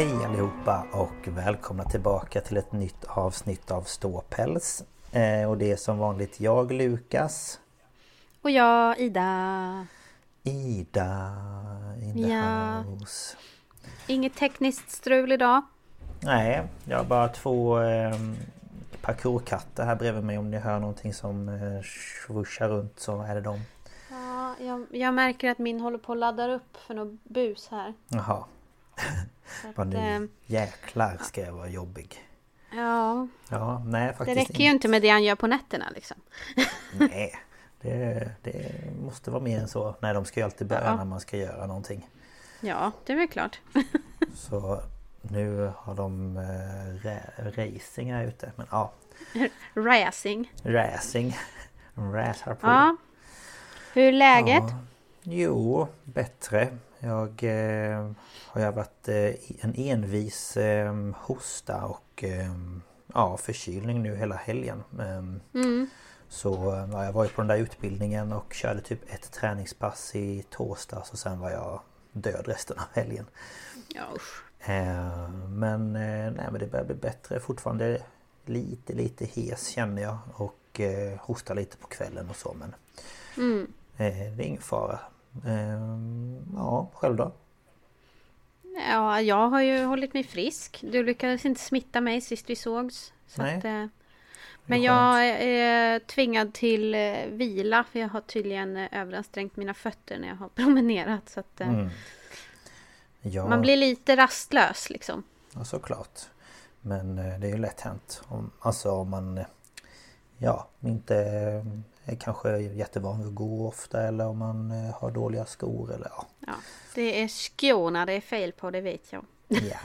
Hej allihopa och välkomna tillbaka till ett nytt avsnitt av Ståpäls. Eh, och det är som vanligt jag Lukas. Och jag Ida. Ida in the Ja. house. Inget tekniskt strul idag. Nej, jag har bara två eh, parkourkatter här bredvid mig. Om ni hör någonting som eh, swooshar runt så är det dem. Ja, jag, jag märker att min håller på att ladda upp för något bus här. Jaha. Vad nu jäklar ska jag vara jobbig. ja, Ja, nej det faktiskt räcker ju inte med det han gör på nätterna liksom. Nej, det, det måste vara mer än så. Nej, de ska ju alltid börja Ja. när man ska göra någonting. Ja, det är väl klart. Så nu har de ra- racing här ute. Men ja, Racing. racing. De racear på. Ja. Hur är läget? Ja. Jo, bättre. Jag eh, har ju varit eh, en envis eh, hosta och eh, ja, förkylning nu hela helgen. Ehm, Mm. Så eh, ja, jag var ju på den där utbildningen och körde typ ett träningspass i torsdags och sen var jag död resten av helgen. Ja, usch. Eh, Men, eh, nej, men det börjar bli bättre. Fortfarande lite lite hes känner jag och eh, hostar lite på kvällen och så men Mm. det är ingen fara. Eh, Ja, själv då? Ja, jag har ju hållit mig frisk. Du lyckades inte smitta mig sist vi sågs. Så Nej. att, eh, men jag är tvingad till eh, vila för jag har tydligen eh, överansträngt mina fötter när jag har promenerat. Så att, Mm. Ja, Man blir lite rastlös liksom. ja, såklart. Men det är ju lätt hänt. Om, alltså om man Ja, inte är kanske jättevan vid att gå ofta eller om man eh, har dåliga skor eller ja. Ja, det är skorna det är fel på, det vet jag. Ja.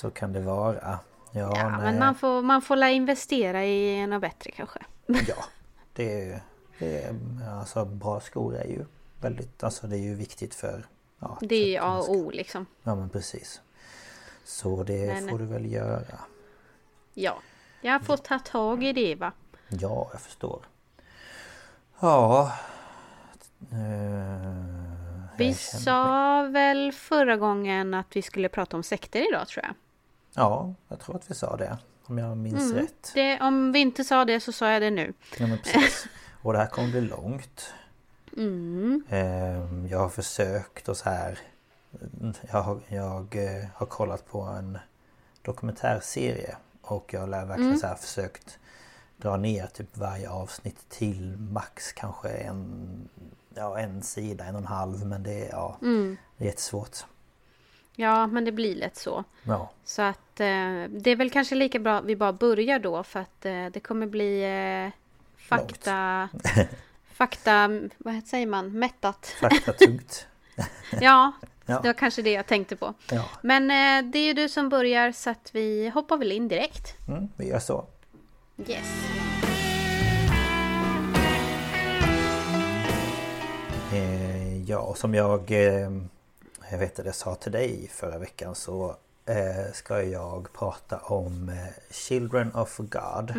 Så kan det vara. Ja, Ja, men man får, man får la investera i något bättre kanske. Ja, det är, det är alltså bra skor är ju väldigt, alltså det är ju viktigt för ja, Det är ju A och O liksom. Ja men precis. Så det Men- får du väl göra. Ja, jag får ta tag i det va. Ja, jag förstår. Ja. eh, Vi sa väl förra gången att vi skulle prata om sekter idag tror jag. Ja, jag tror att vi sa det. Om jag minns Mm. rätt. Det, om vi inte sa det så sa jag det nu. Ja men precis. Och det här kommer bli långt. Mm. Ehm, Jag har försökt och så här Jag har, jag eh, har kollat på en dokumentärserie Och jag har verkligen Mm. så här försökt Dra ner typ varje avsnitt till max kanske en Ja en sida, en och en halv men det är, ja, Mm. det är jättesvårt Ja, men det blir lätt så. Ja, Så att eh, det är väl kanske lika bra att vi bara börjar då för att eh, det kommer bli eh, fakta... fakta... Vad säger man? Mättat. faktatungt Ja, Ja. det var kanske det jag tänkte på. Ja, Men eh, det är ju du som börjar så att vi hoppar väl in direkt. mm, vi gör så. Yes. Eh, ja, och som jag, eh, jag vet att jag sa till dig förra veckan så eh, ska jag prata om eh, Children of God.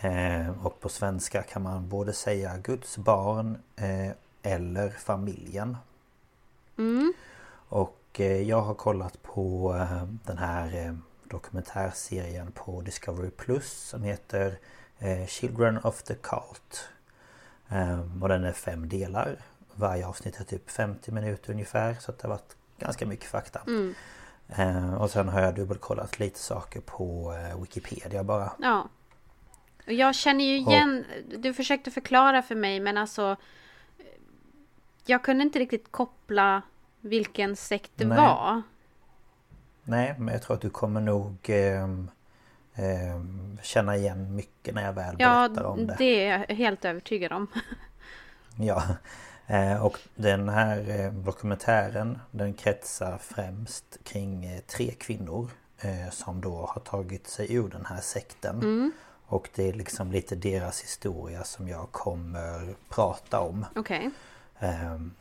Eh, och på svenska kan man både säga Guds barn eh, eller familjen. Och eh, jag har kollat på den här eh, dokumentärserien på Discovery Plus som heter eh, Children of the Cult. Ehm, och den är fem delar. Varje avsnitt är typ 50 minuter ungefär så det har varit ganska mycket fakta. Ehm, och sen har jag dubbelkollat lite saker på eh, Wikipedia bara. Ja. Och jag känner ju igen, du försökte förklara för mig men alltså Jag kunde inte riktigt koppla vilken sekt det Nej. var. Nej, men jag tror att du kommer nog ehm, känna igen mycket när jag väl Ja, berättar om det. det är jag helt övertygad om. Ja, eh, och den här eh, dokumentären den kretsar främst kring eh, tre kvinnor eh, som då har tagit sig ur den här sekten. Och det är liksom lite deras historia som jag kommer prata om. Okej. Ehm, ehm,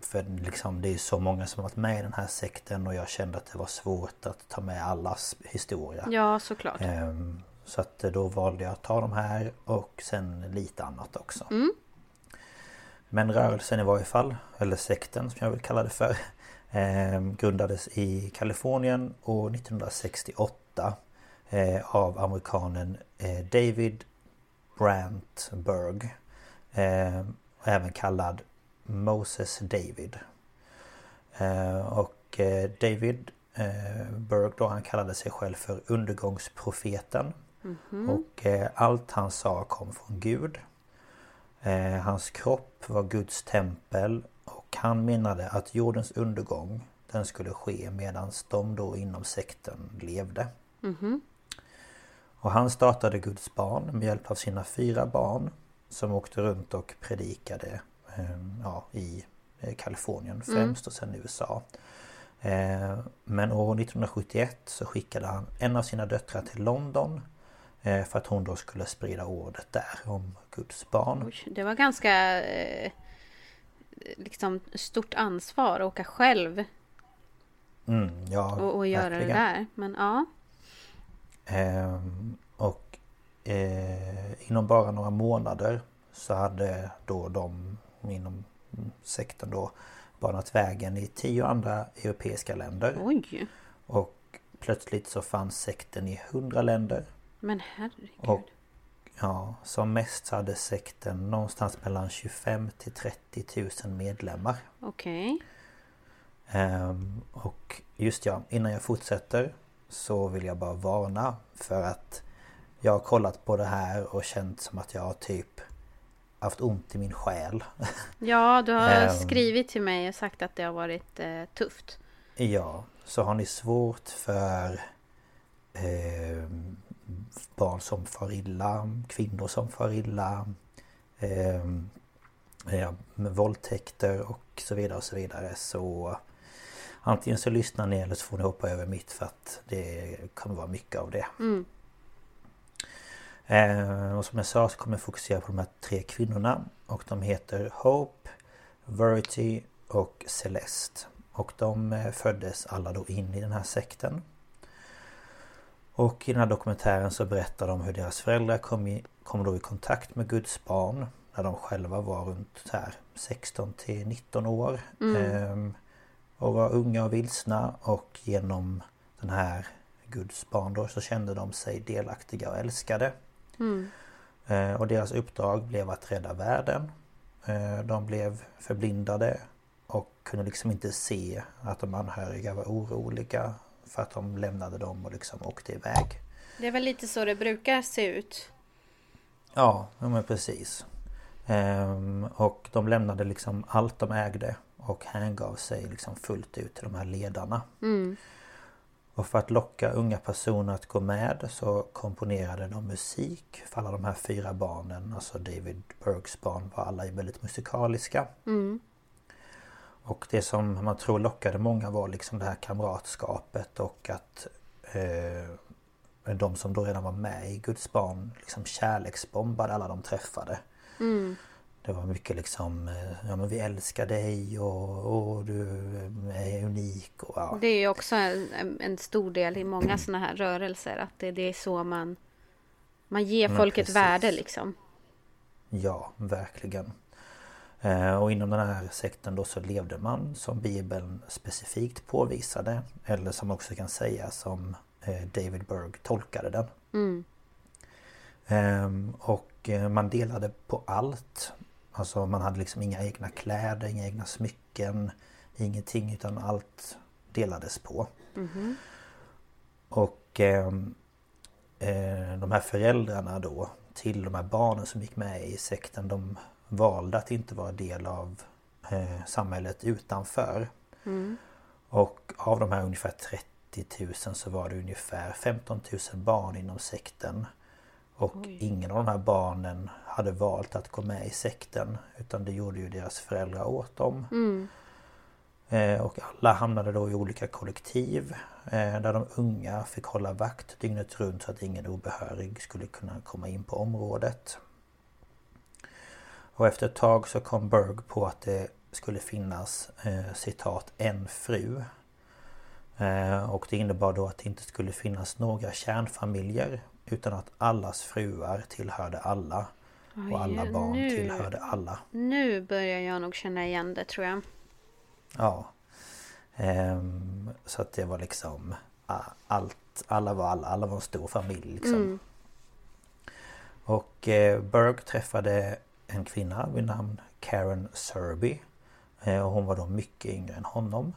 För liksom det är så många som har varit med i den här sekten och jag kände att det var svårt att ta med allas historia. Ja, såklart. Ehm, Så att då valde jag att ta de här och sen lite annat också. Men rörelsen i varje fall, eller sekten som jag vill kalla det för ehm, Grundades i Kalifornien år 1968 eh, Av amerikanen eh, David Brandt Berg ehm, Även kallad Moses David. Eh, Och eh, David eh, Berg då han kallade sig själv för undergångsprofeten. Och eh, allt han sa kom från Gud. Hans kropp var Guds tempel och han menade att jordens undergång den skulle ske medan de då inom sekten levde. Och han startade Guds barn med hjälp av sina fyra barn som åkte runt och predikade ja, i eh, Kalifornien främst och sen i USA. Eh, Men år 1971 så skickade han en av sina döttrar till London eh, för att hon då skulle sprida ordet där om Guds barn. Oj, det var ganska liksom stort ansvar att åka själv Mm, ja, och, och göra verkligen. det där. Men ja. Ehm, och eh, inom bara några månader så hade då de inom sekten då banat vägen i tio andra europeiska länder. Oj. Och plötsligt så fanns sekten i hundra länder. Men herregud. Och ja, som mest så hade sekten någonstans mellan 25 till 30 000 medlemmar. Okej. Ehm, och just ja, innan jag fortsätter så vill jag bara varna för att jag har kollat på det här och känt som att jag har typ haft ont i min själ. Ja, du har Ehm. skrivit till mig och sagt att det har varit eh, tufft. ja, så har ni svårt för ehm, barn som far illa, kvinnor som far illa, ehm, ja, våldtäkter och så vidare och så vidare så Antingen så lyssnar ni eller så får ni hoppa över mitt för att det kommer vara mycket av det. Eh, och som jag sa så kommer jag fokusera på de här tre kvinnorna och de heter Hope, Verity och Celeste. Och de eh, föddes alla då in i den här sekten. Och i den här dokumentären så berättar de hur deras föräldrar kom, i, kom då i kontakt med Guds barn när de själva var runt här 16 till 19 år. Ehm, och var unga och vilsna och genom den här Guds barn då så kände de sig delaktiga och älskade. Eh, Och deras uppdrag blev att rädda världen. Eh, De blev förblindade och kunde liksom inte se att de anhöriga var oroliga för att de lämnade dem och liksom åkte iväg. Det är väl lite så det brukar se ut. Ja, ja men precis. Ehm, och de lämnade liksom allt de ägde och hängav sig liksom fullt ut till de här ledarna. Och för att locka unga personer att gå med så komponerade de musik för alla de här fyra barnen. Alltså David Burks barn var alla väldigt musikaliska. Och det som man tror lockade många var liksom det här kamratskapet och att eh, de som då redan var med i Guds barn liksom kärleksbombade alla de träffade. Mm. Det var mycket liksom, eh, ja men vi älskar dig och, och du är unik och ja. Det är ju också en, en stor del i många sådana här rörelser att det, det är så man man ger Men folk ett precis. värde liksom. Ja, verkligen. Eh, Och inom den här sekten då så levde man som Bibeln specifikt påvisade. Eller som också kan säga som eh, David Berg tolkade den. Mm. Ehm, Och eh, man delade på allt. Alltså man hade liksom inga egna kläder, inga egna smycken. Ingenting utan allt delades på. Mhm. Och ehm, eh, de här föräldrarna då till de här barnen som gick med i sekten de valde att inte vara del av eh, samhället utanför. Mm. Och av de här ungefär 30 000 så var det ungefär 15 000 barn inom sekten. Och ingen av de här barnen hade valt att gå med i sekten utan det gjorde ju deras föräldrar åt dem. Mm. Eh, Och alla hamnade då i olika kollektiv eh, där de unga fick hålla vakt dygnet runt så att ingen obehörig skulle kunna komma in på området. Och efter ett tag så kom Berg på att det skulle finnas eh, citat en fru. Eh, och det innebar då att det inte skulle finnas några kärnfamiljer utan att allas fruar tillhörde alla. Och alla barn nu- tillhörde alla. Nu börjar jag nog känna igen det tror jag. Ja. Ehm, så att det var liksom allt, alla var alla, alla var en stor familj liksom. Mm. Och eh, Berg träffade en kvinna vid namn Karen Serby. Eh, och hon var då mycket yngre än honom.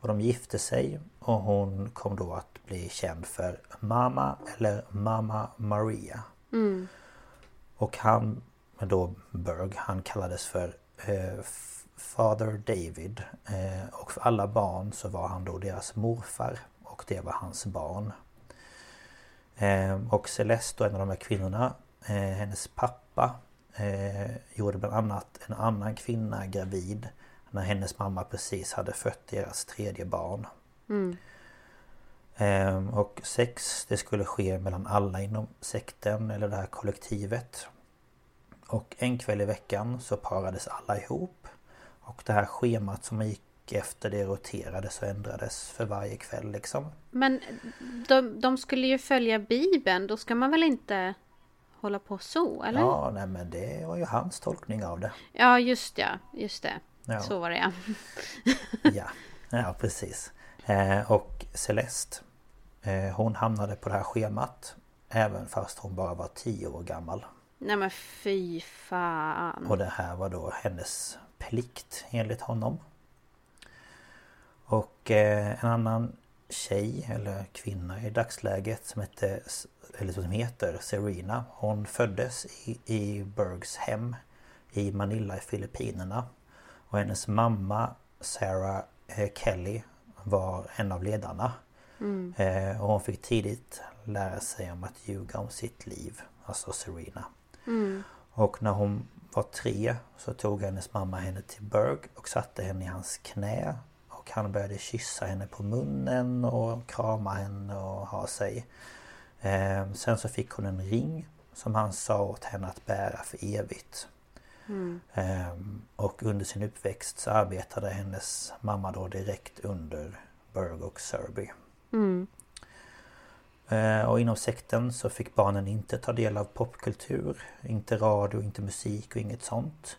Och de gifte sig och hon kom då att bli känd för Mama eller Mama Maria. Mm. Och han, då Berg, han kallades för eh, Father David. Eh, och för alla barn så var han då deras morfar. Och det var hans barn. Eh, och Celeste, en av de här kvinnorna, eh, hennes pappa eh, gjorde bland annat en annan kvinna gravid när hennes mamma precis hade fött deras tredje barn. Mm. Ehm, Och sex det skulle ske mellan alla inom sekten eller det här kollektivet. Och en kväll i veckan så parades alla ihop. Och det här schemat som man gick efter det roterades och ändrades för varje kväll liksom. Men de, de skulle ju följa Bibeln. Då ska man väl inte hålla på så, eller? Ja, Ja, nej men det var ju hans tolkning av det. just ja. Just det. Ja. Så var det ja. Ja, ja precis. Eh, och Celeste eh, Hon hamnade på det här schemat Även fast hon bara var 10 år gammal. Nej men fy fan. Och det här var då hennes plikt enligt honom. Och eh, en annan tjej eller kvinna i dagsläget som hette eller som heter Serena. Hon föddes i, i Bergs hem i Manila i Filippinerna. Och hennes mamma Sarah Kelly var en av ledarna. Eh, och hon fick tidigt lära sig om att ljuga om sitt liv. Alltså Serena. Och när hon var tre så tog hennes mamma henne till Berg och satte henne i hans knä. Och han började kyssa henne på munnen och krama henne och ha sig. Eh, sen så fick hon en ring som han sa åt henne att bära för evigt. Eh, och under sin uppväxt så arbetade hennes mamma då direkt under Berg och Serby. Eh, Och inom sekten så fick barnen inte ta del av popkultur, inte radio, inte musik och inget sånt.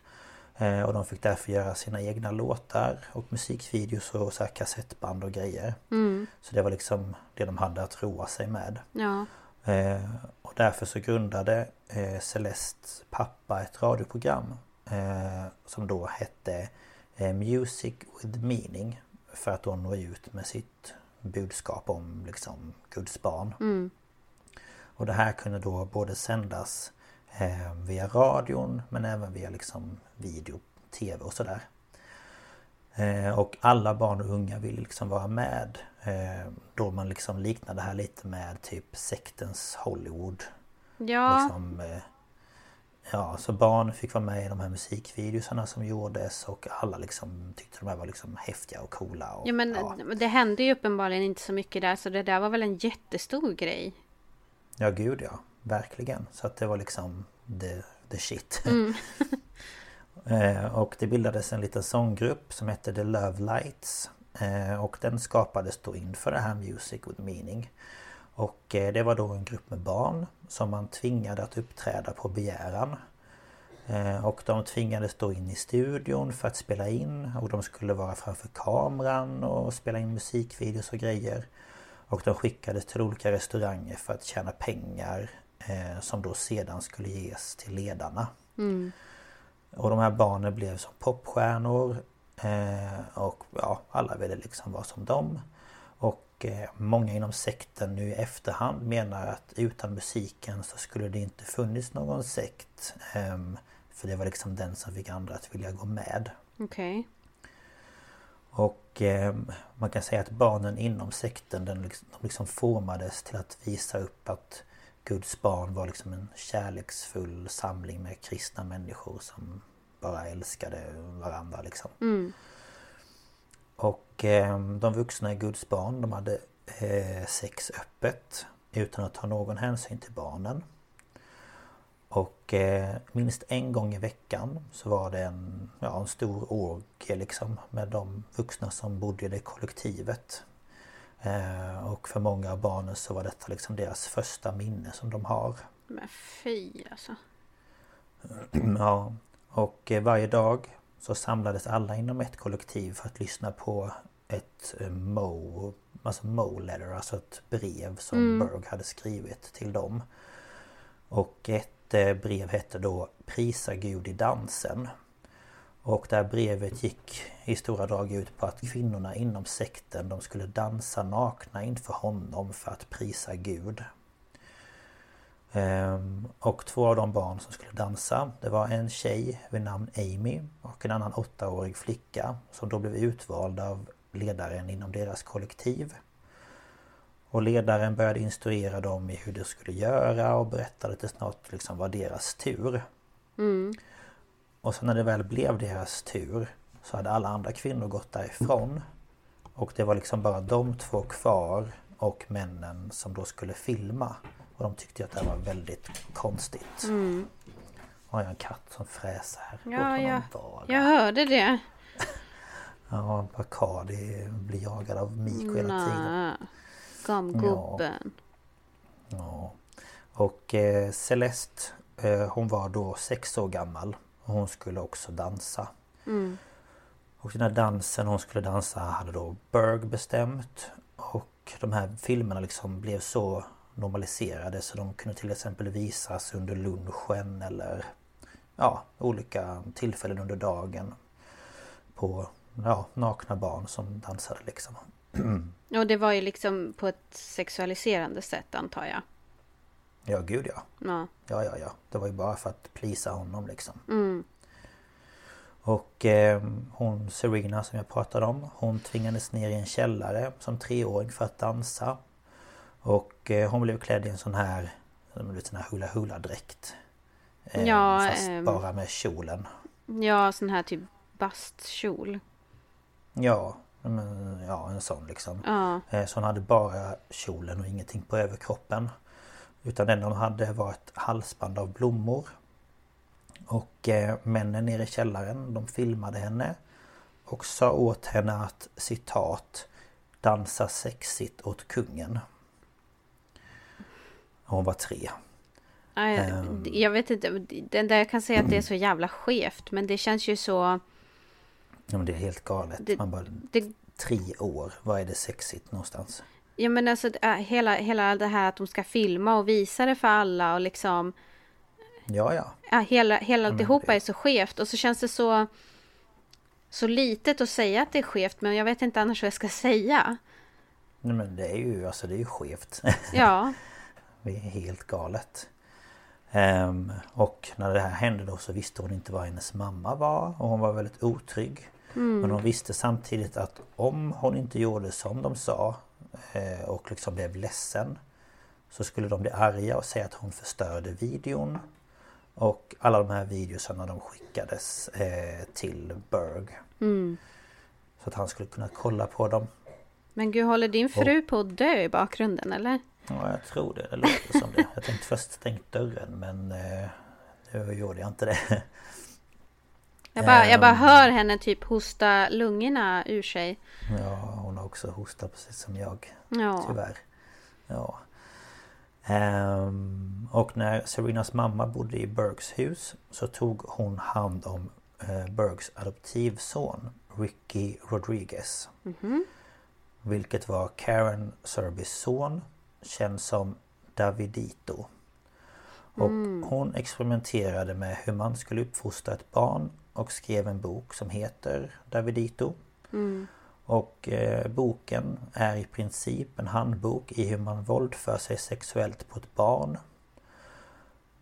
Eh, Och de fick därför göra sina egna låtar och musikvideos och så kassettband och grejer. Så det var liksom det de hade att roa sig med. Ja. Och därför så grundade eh, Celestes pappa ett radioprogram eh, som då hette eh, Music with Meaning för att då nå ut med sitt budskap om liksom Guds barn. Och det här kunde då både sändas eh, via radion men även via liksom video, tv och sådär. Eh, och alla barn och unga ville liksom vara med. Eh, då man liksom liknade det här lite med typ sektens Hollywood. Ja. Liksom, eh, Ja, så barn fick vara med i de här musikvideorna som gjordes och alla liksom tyckte de här var liksom häftiga och coola. Och, Ja men ja. det hände ju uppenbarligen inte så mycket där så det där var väl en jättestor grej. ja, gud ja. Verkligen. Så att det var liksom the, the shit. Eh, och det bildades en liten sånggrupp som hette The Love Lights. Eh, Och den skapades då inför det här Music with Meaning. Och eh, det var då en grupp med barn som man tvingade att uppträda på begäran. Eh, Och de tvingades då in i studion för att spela in och de skulle vara framför kameran och spela in musikvideos och grejer. Och de skickades till olika restauranger för att tjäna pengar eh, som då sedan skulle ges till ledarna. Och de här barnen blev som popstjärnor och ja, alla ville liksom vara som dem. Och eh, många inom sekten nu i efterhand menar att utan musiken så skulle det inte funnits någon sekt. Ehm, för det var liksom den som fick andra att vilja gå med. Okej. Och eh, man kan säga att barnen inom sekten den liksom, de liksom formades till att visa upp att Guds barn var liksom en kärleksfull samling med kristna människor som bara älskade varandra liksom. Och eh, de vuxna i Guds barn de hade eh, sex öppet utan att ta någon hänsyn till barnen. Och eh, minst en gång i veckan så var det en, ja, en stor orgie liksom med de vuxna som bodde i det kollektivet. Eh, och för många av barnen så var detta liksom deras första minne som de har. Men fy alltså. Ja, och eh, varje dag så samlades alla inom ett kollektiv för att lyssna på ett eh, Mo, alltså Mo letter, alltså ett brev som Berg hade skrivit till dem. Och ett eh, brev hette då Prisa Gud i dansen. Och det här brevet gick i stora drag ut på att kvinnorna inom sekten de skulle dansa nakna inför honom för att prisa Gud. Ehm, Och två av de barn som skulle dansa Det var en tjej vid namn Amy och en annan åttaårig flicka Som då blev utvalda av ledaren inom deras kollektiv Och ledaren började instruera dem i hur de skulle göra och berättade att det snart liksom var deras tur Och sen när det väl blev deras tur Så hade alla andra kvinnor gått därifrån Och det var liksom bara de två kvar och männen som då skulle filma Och de tyckte att det var väldigt konstigt mm. Har jag en katt som fräser Ja, honom ja. vara. Jag hörde det. Ja, Bacardi blir jagad av Miko hela tiden Nej. Gamgubben. Ja. Och eh, Celeste eh, hon var då sex år gammal och hon skulle också dansa. Och den här dansen hon skulle dansa hade då Berg bestämt. Och de här filmerna liksom blev så normaliserade så de kunde till exempel visas under lunchen eller ja, olika tillfällen under dagen. På ja, nakna barn som dansade liksom. Och det var ju liksom på ett sexualiserande sätt antar jag. Ja, gud ja. Ja. Ja, ja, ja. Det var ju bara för att plisa honom liksom. Och eh, hon Serena som jag pratade om Hon tvingades ner i en källare som treåring för att dansa Och eh, hon blev klädd i en sån här sån här hula hula dräkt eh, Ja, Fast ehm. bara med kjolen Ja, sån här typ bastkjol. Ja, men, ja en sån liksom Ja. Eh, Så hon hade bara kjolen och ingenting på överkroppen Utan den hon hade var ett halsband av blommor Och eh, männen nere i källaren de filmade henne Och sa åt henne att citat Dansa sexigt åt kungen Hon var tre Ehm. Jag vet inte. Där jag kan säga att det är så jävla skevt. Men det känns ju så... ja, men Det är helt galet Det- Man bara Det, Tre år, vad är det sexigt någonstans? ja men alltså hela, hela det här att de ska filma och visa det för alla och liksom... Ja ja Ja, hela hela men alltihopa det- är så skevt och så känns det så... Så litet att säga att det är skevt men jag vet inte annars vad jag ska säga. Nej, men det är ju alltså det är ju skevt Ja. Det är helt galet. Ehm, och när det här hände då så visste hon inte var hennes mamma var och hon var väldigt otrygg. Men hon visste samtidigt att om hon inte gjorde som de sa eh, och liksom blev ledsen så skulle de bli arga och säga att hon förstörde videon. Och alla de här videosarna de skickades eh, till Berg. Mm. Så att han skulle kunna kolla på dem. Men gud, håller din fru på att dö i bakgrunden eller? Ja, jag tror det. Det låter som det. Jag tänkte först stängt dörren men eh, nu gjorde jag inte det. Jag bara, jag bara Ehm. hör henne typ hosta lungorna ur sig. Ja, hon har också hostat precis som jag. Ja. Tyvärr. Ja. Ehm, och när Serenas mamma bodde i Bergs hus så tog hon hand om eh, Bergs adoptivson Ricky Rodriguez. Vilket var Karen Serbys son, känd som Davidito. Och hon experimenterade med hur man skulle uppfostra ett barn och skrev en bok som heter Davidito. Och eh, boken är i princip en handbok i hur man våldför sig sexuellt på ett barn.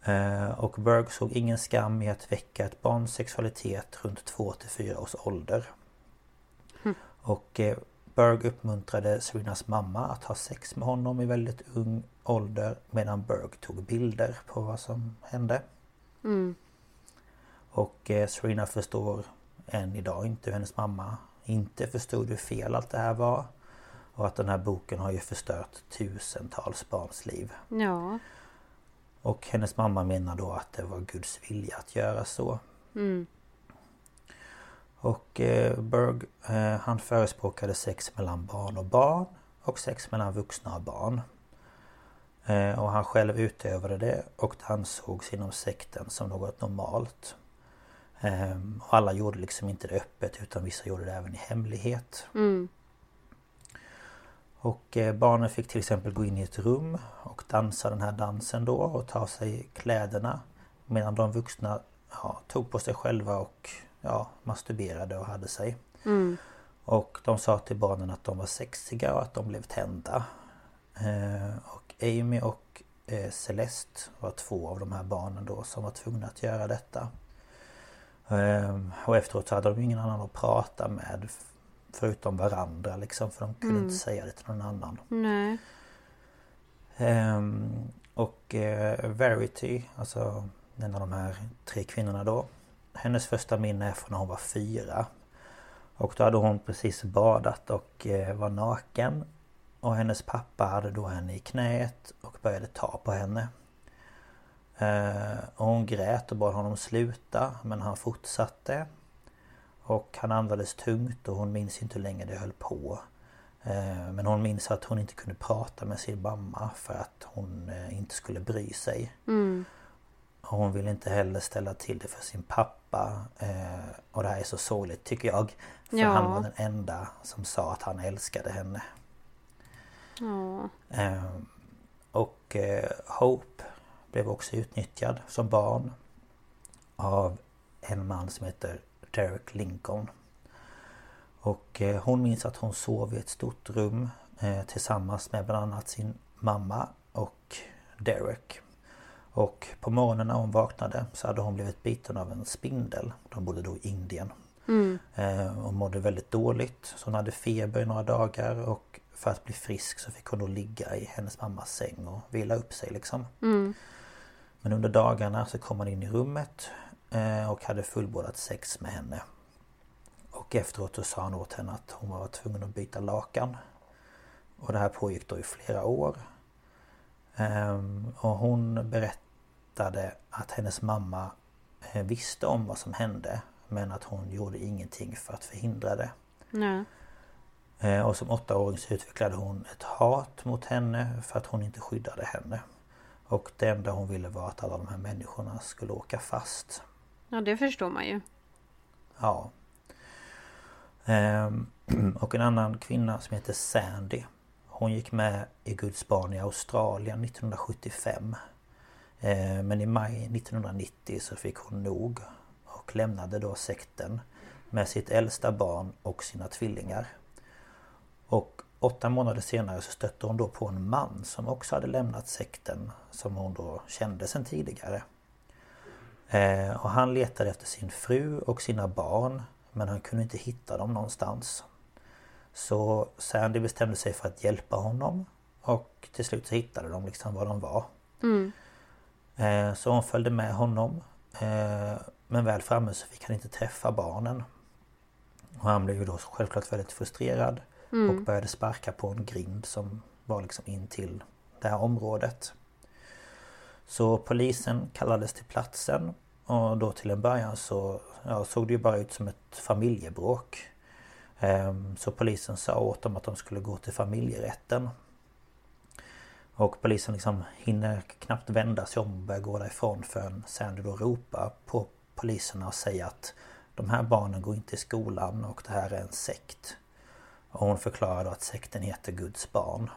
Eh, och Berg såg ingen skam i att väcka ett barns sexualitet runt 2 till 4 års ålder. Och eh, Berg uppmuntrade Serenas mamma att ha sex med honom i väldigt ung ålder medan Berg tog bilder på vad som hände. Och eh, Serena förstår än idag inte hur hennes mamma inte förstod hur fel allt det här var. Och att den här boken har ju förstört tusentals barns liv. Ja. Och hennes mamma menar då att det var Guds vilja att göra så. Och eh, Berg eh, han förespråkade sex mellan barn och barn och sex mellan vuxna och barn. Eh, och han själv utövade det och det ansågs inom sekten som något normalt. Eh, och alla gjorde liksom inte det öppet utan vissa gjorde det även i hemlighet. Och eh, barnen fick till exempel gå in i ett rum och dansa den här dansen då och ta av sig kläderna. Medan de vuxna ja, tog på sig själva och ja, masturberade och hade sig. Och de sa till barnen att de var sexiga och att de blev tända. Eh, och Amy och eh, Celeste var två av de här barnen då som var tvungna att göra detta. Eh, och efteråt så hade de ingen annan att prata med förutom varandra liksom för de kunde inte säga det till någon annan. Nej. Ehm, och eh, Verity, alltså en av de här tre kvinnorna då. Hennes första minne är från när hon var fyra. Och då hade hon precis badat och eh, var naken. Och hennes pappa hade då henne i knät och började ta på henne. Eh, och hon grät och bad honom sluta men han fortsatte. Och han andades tungt och hon minns inte hur länge det höll på. Eh, Men hon minns att hon inte kunde prata med sin mamma för att hon eh, inte skulle bry sig. Och hon ville inte heller ställa till det för sin pappa. Och det här är så sorgligt tycker jag. För Ja. han var den enda som sa att han älskade henne. Ja. Eh, Och Hope blev också utnyttjad som barn av en man som heter Derek Lincoln. Och eh, hon minns att hon sov i ett stort rum eh, tillsammans med bland annat sin mamma och Derek. Och på morgonen när hon vaknade så hade hon blivit biten av en spindel. De bodde då i Indien. Eh, Hon mådde väldigt dåligt. Så hon hade feber i några dagar och för att bli frisk så fick hon då ligga i hennes mammas säng och vila upp sig liksom. Men under dagarna så kom han in i rummet eh, och hade fullbordat sex med henne. Och efteråt så sa han åt henne att hon var tvungen att byta lakan. Och det här pågick då i flera år. Ehm, Och hon berättade att hennes mamma eh, visste om vad som hände men att hon gjorde ingenting för att förhindra det. Nej. Eh, Och som åttaåring så utvecklade hon ett hat mot henne för att hon inte skyddade henne. Och det enda hon ville var att alla de här människorna skulle åka fast. Ja, det förstår man ju. Ja. Ehm, Och en annan kvinna som heter Sandy. Hon gick med i Guds barn i Australien 1975. Eh, Men i maj 1990 så fick hon nog och lämnade då sekten med sitt äldsta barn och sina tvillingar. Och åtta månader senare så stötte hon då på en man som också hade lämnat sekten som hon då kände sedan tidigare. Eh, och han letade efter sin fru och sina barn men han kunde inte hitta dem någonstans. Så Sandy bestämde sig för att hjälpa honom och till slut så hittade de liksom var de var. Eh, så hon följde med honom. Eh, men väl framme så fick han inte träffa barnen. Och han blev ju då självklart väldigt frustrerad. Mm. Och började sparka på en grind som var liksom in till det här området. Så polisen kallades till platsen och då till en början så ja, såg det ju bara ut som ett familjebråk. Ehm, Så polisen sa åt dem att de skulle gå till familjerätten. Och polisen liksom hinner knappt vända sig om och börja gå därifrån förrän Sandy då ropar på poliserna och säger att de här barnen går inte i skolan och det här är en sekt. Och hon förklarar då att sekten heter Guds barn.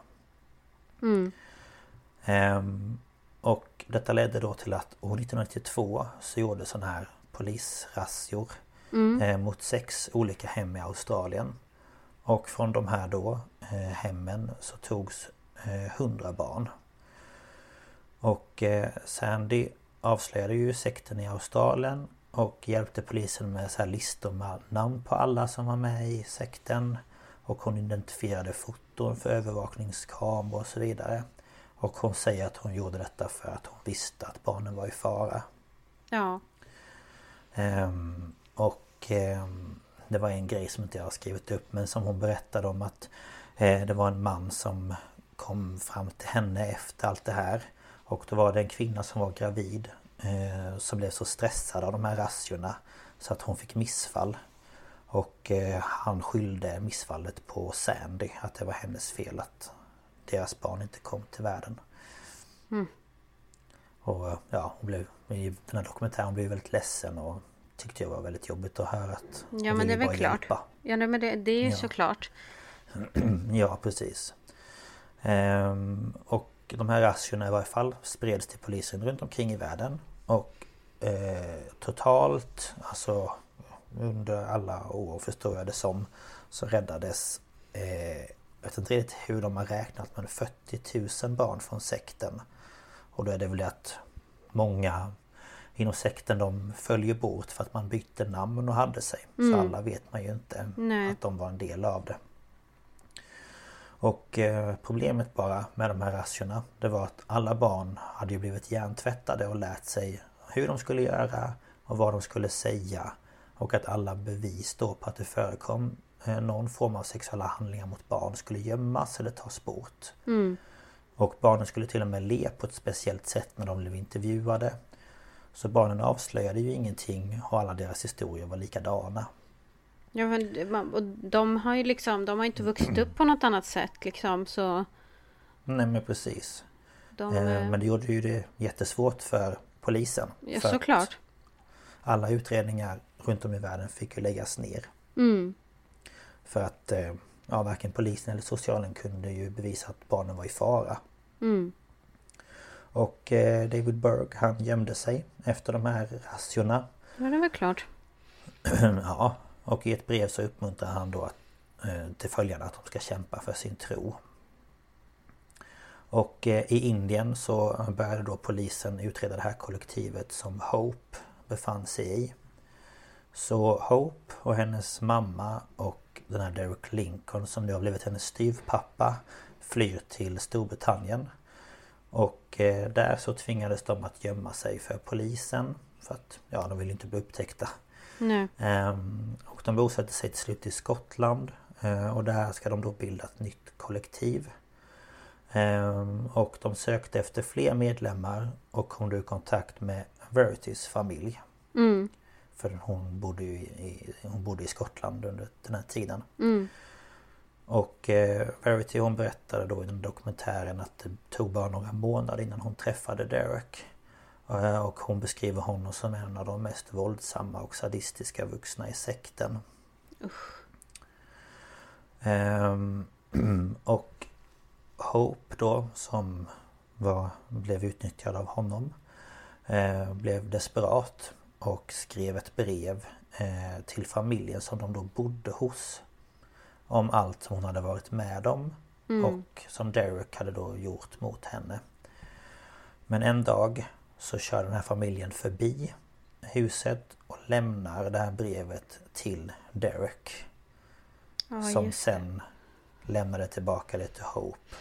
Ehm, och detta ledde då till att år 1992 så gjordes sådana här polisrazzior eh, mot sex olika hem i Australien. Och från de här då eh, hemmen så togs eh, 100 barn. Och eh, Sandy avslöjade ju sekten i Australien och hjälpte polisen med så listor med namn på alla som var med i sekten. Och hon identifierade foton för övervakningskameror och så vidare. Och hon säger att hon gjorde detta för att hon visste att barnen var i fara. Ja. Ehm, och ehm, det var en grej som inte jag har skrivit upp men som hon berättade om att eh, det var en man som kom fram till henne efter allt det här. Och då var det en kvinna som var gravid eh, som blev så stressad av de här razziorna så att hon fick missfall. Och eh, han skyllde missfallet på Sandy, att det var hennes fel att deras barn inte kom till världen. Och ja, hon blev, i den här dokumentären blev väldigt ledsen och tyckte jag var väldigt jobbigt att höra att hon Ja men det är väl klart. hjälpa. Ja nej, men det, det är ju Ja. såklart. Ja, precis. Ehm, och de här razziorna i varje fall spreds till polisen runt omkring i världen. Och eh, totalt, alltså under alla år förstår jag det som, så räddades eh, jag vet inte riktigt hur de har räknat men 40 000 barn från sekten. Och då är det väl att många inom sekten de följer bort för att man bytte namn och hade sig. Så alla vet man ju inte Nej. att de var en del av det. Och eh, problemet bara med de här razziorna det var att alla barn hade ju blivit hjärntvättade och lärt sig hur de skulle göra och vad de skulle säga. Och att alla bevis då på att det förekom eh, någon form av sexuella handlingar mot barn skulle gömmas eller tas bort. Och barnen skulle till och med le på ett speciellt sätt när de blev intervjuade. Så barnen avslöjade ju ingenting och alla deras historier var likadana. Ja, men, och de har ju liksom, de har inte vuxit upp på något annat sätt liksom så Nej men precis. de... Eh, eh, Men det gjorde ju det jättesvårt för polisen. ja, för såklart. Alla utredningar runt om i världen fick ju läggas ner. Mm. För att eh, ja, varken polisen eller socialen kunde ju bevisa att barnen var i fara. Mm. Och eh, David Berg han gömde sig efter de här razziorna. Ja, det väl klart. ja, och i ett brev så uppmuntrar han då att, eh, till följarna att de ska kämpa för sin tro. Och eh, i Indien så började då polisen utreda det här kollektivet som Hope befann sig i. Så Hope och hennes mamma och den här Derek Lincoln som nu har blivit hennes styvpappa flyr till Storbritannien. Och eh, där så tvingades de att gömma sig för polisen. För att ja, de ville inte bli upptäckta. Nej. Ehm, och de bosatte sig till slut i Skottland. Eh, och där ska de då bilda ett nytt kollektiv. Ehm, och de sökte efter fler medlemmar och kom då i kontakt med Verities familj. Mm. För hon bodde ju i, hon bodde i Skottland under den här tiden. Mm. Och eh, Verity hon berättade då i den dokumentären att det tog bara några månader innan hon träffade Derek. Eh, och hon beskriver honom som en av de mest våldsamma och sadistiska vuxna i sekten. Ehm, och Hope då som var, blev utnyttjad av honom eh, blev desperat och skrev ett brev eh, till familjen som de då bodde hos om allt som hon hade varit med om och som Derek hade då gjort mot henne. Men en dag så kör den här familjen förbi huset och lämnar det här brevet till Derek. Ja, som sen lämnade tillbaka det till Hope.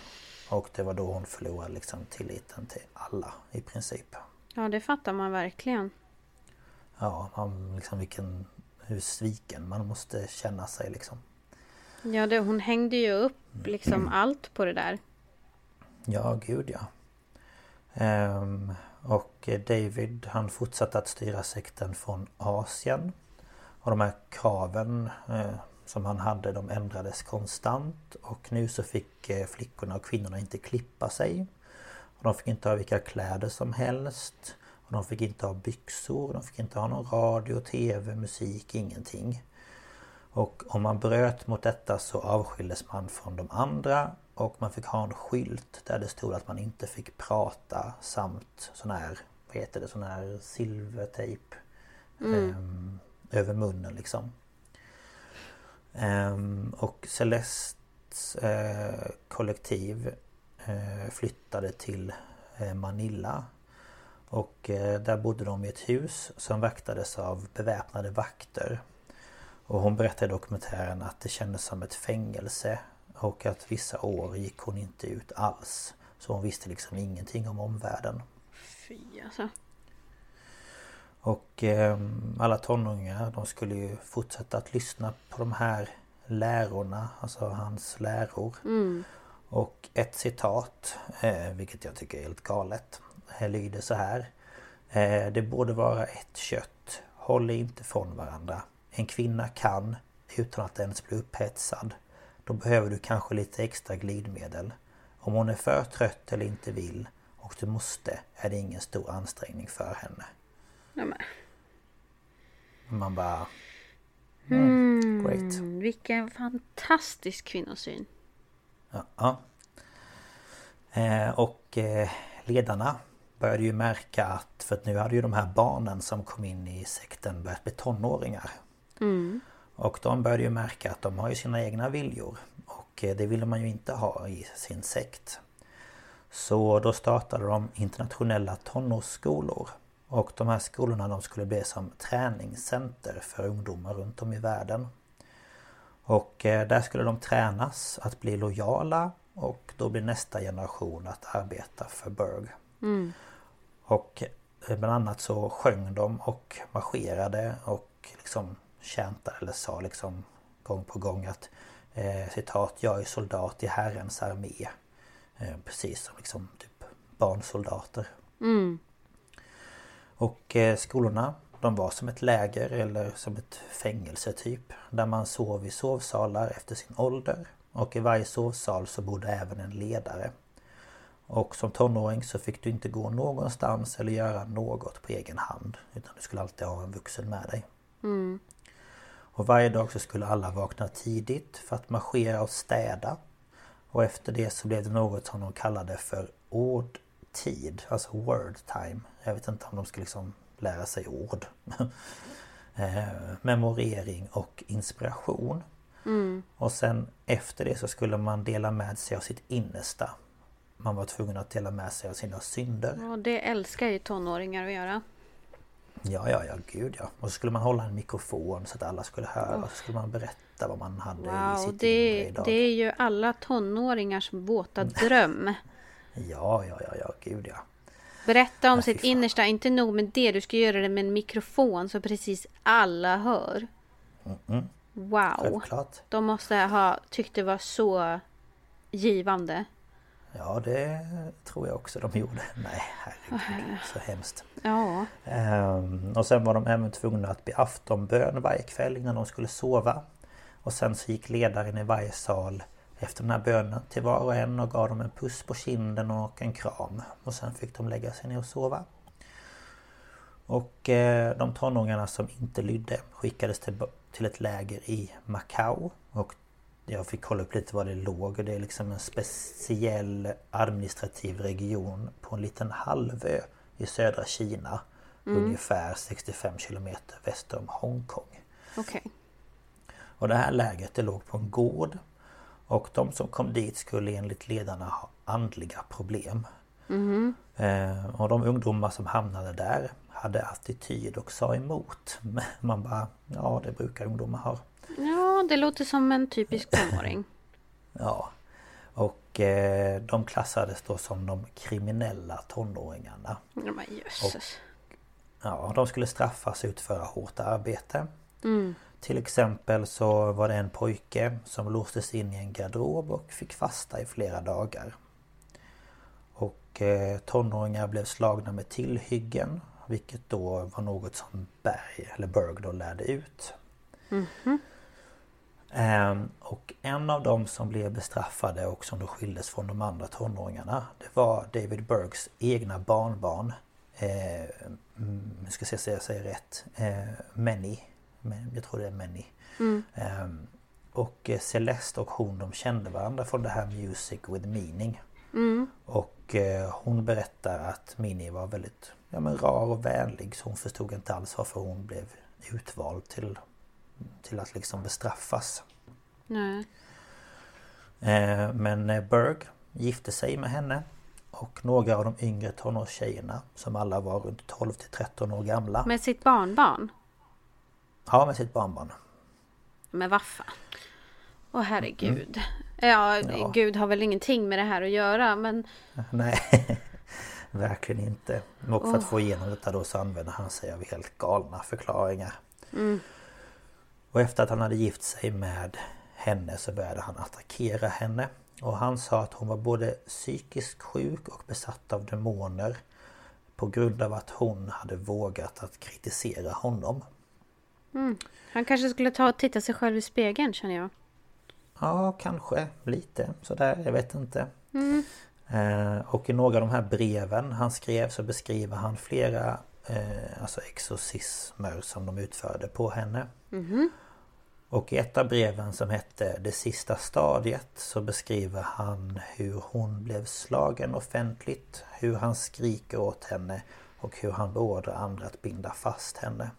Och det var då hon förlorade liksom tilliten till alla i princip. Ja, det fattar man verkligen. Ja, man, liksom vilken... Hur sviken man måste känna sig liksom. Ja, det, hon hängde ju upp liksom allt på det där. Ja, gud ja. Ehm, och David han fortsatte att styra sekten från Asien. Och de här kraven eh, som han hade de ändrades konstant. Och nu så fick eh, flickorna och kvinnorna inte klippa sig. Och de fick inte ha vilka kläder som helst. Och de fick inte ha byxor, de fick inte ha någon radio, tv, musik, ingenting. Och om man bröt mot detta så avskildes man från de andra och man fick ha en skylt där det stod att man inte fick prata samt sån här, vad heter det, sån här silvertejp mm. eh, över munnen liksom. Eh, och Celestes eh, kollektiv eh, flyttade till eh, Manila. Och eh, där bodde de i ett hus som vaktades av beväpnade vakter. Och hon berättar i dokumentären att det kändes som ett fängelse och att vissa år gick hon inte ut alls. Så hon visste liksom ingenting om omvärlden. Fy alltså. Och eh, alla tonåringar de skulle ju fortsätta att lyssna på de här lärorna, alltså hans läror. Mm. Och ett citat, eh, vilket jag tycker är helt galet, lyder så här. Eh, det borde vara ett kött. Håll inte från varandra. En kvinna kan, utan att ens bli upphetsad. Då behöver du kanske lite extra glidmedel. Om hon är för trött eller inte vill och du måste är det ingen stor ansträngning för henne. Ja, Man bara... Mm, mm, great. Vilken fantastisk kvinnosyn. Ja. ja. Eh, och eh, ledarna började ju märka att, för att nu hade ju de här barnen som kom in i sekten börjat bli tonåringar. Mm. Och de började ju märka att de har ju sina egna viljor. Och eh, det ville man ju inte ha i sin sekt. Så då startade de internationella tonårsskolor. Och de här skolorna de skulle bli som träningscenter för ungdomar runt om i världen. Och eh, där skulle de tränas att bli lojala och då blir nästa generation att arbeta för Berg. Mm. Och eh, bland annat så sjöng de och marscherade och liksom käntade eller sa liksom gång på gång att eh, citat Jag är soldat i Herrens armé. Eh, precis som liksom typ barnsoldater. Mm. Och eh, skolorna de var som ett läger eller som ett fängelse typ. Där man sov i sovsalar efter sin ålder. Och i varje sovsal så bodde även en ledare. Och som tonåring så fick du inte gå någonstans eller göra något på egen hand. Utan du skulle alltid ha en vuxen med dig. Mm. Och varje dag så skulle alla vakna tidigt för att marschera och städa. Och efter det så blev det något som de kallade för ordtid, alltså word time. Jag vet inte om de skulle liksom lära sig ord. eh, memorering och inspiration. Mm. Och sen efter det så skulle man dela med sig av sitt innersta. Man var tvungen att dela med sig av sina synder. Ja, det älskar ju tonåringar att göra. Ja, ja, ja, gud ja. Och så skulle man hålla en mikrofon så att alla skulle höra. Och så skulle man berätta vad man hade i Wow, sitt det, idag. det är ju alla tonåringars våta dröm. Ja, ja, ja, ja, gud ja. Berätta om Ja, sitt innersta, inte nog med det, du ska göra det med en mikrofon så precis alla hör. Mm, Wow! självklart. De måste ha tyckt det var så givande. Ja, det tror jag också de gjorde. Nej, herregud. Så hemskt. Ja. Ehm, och sen var de även tvungna att be aftonbön varje kväll innan de skulle sova. Och sen så gick ledaren i varje sal efter den här bönen till var och en och gav dem en puss på kinden och en kram. Och sen fick de lägga sig ner och sova. Och eh, de tonåringarna som inte lydde skickades till, till ett läger i Macau. Och jag fick kolla upp lite var det låg och det är liksom en speciell administrativ region på en liten halvö i södra Kina. Ungefär 65 kilometer väster om Hongkong. Okej. Och det här lägret det låg på en gård. Och de som kom dit skulle enligt ledarna ha andliga problem. Eh, och de ungdomar som hamnade där hade attityd och sa emot. Men man bara, ja det brukar ungdomar ha. Ja, det låter som en typisk tonåring. Ja. Och eh, de klassades då som de kriminella tonåringarna. Ja, men jösses. Ja, de skulle straffas och utföra hårt arbete. Mm. Till exempel så var det en pojke som låstes in i en garderob och fick fasta i flera dagar. Och eh, tonåringar blev slagna med tillhyggen vilket då var något som Berg, eller Berg då lärde ut. Ehm, och en av dem som blev bestraffade och som då skildes från de andra tonåringarna Det var David Bergs egna barnbarn. Eh, mm, Nu ska se så jag säger rätt. Eh, Manny. Jag tror det är Manny. Ehm, Och Celeste och hon de kände varandra från det här Music with meaning. Och eh, hon berättar att Minnie var väldigt ja, men rar och vänlig så hon förstod inte alls varför hon blev utvald till, till att liksom bestraffas. Nej. Eh, Men eh, Berg gifte sig med henne och några av de yngre tonårstjejerna som alla var runt 12 till 13 år gamla. Med sitt barnbarn? Ja, med sitt barnbarn. Men vad fan. Åh herregud. Ja, Ja. Gud har väl ingenting med det här att göra men Nej, verkligen inte. Och för att få igenom detta då så använde han sig av helt galna förklaringar. Och efter att han hade gift sig med henne så började han attackera henne. Och han sa att hon var både psykiskt sjuk och besatt av demoner. På grund av att hon hade vågat att kritisera honom. han kanske skulle ta och titta sig själv i spegeln känner jag. Ja, kanske lite sådär, jag vet inte. Eh, och i några av de här breven han skrev så beskriver han flera eh, alltså exorcismer som de utförde på henne. Och i ett av breven som hette Det sista stadiet så beskriver han hur hon blev slagen offentligt, hur han skriker åt henne och hur han beordrar andra att binda fast henne.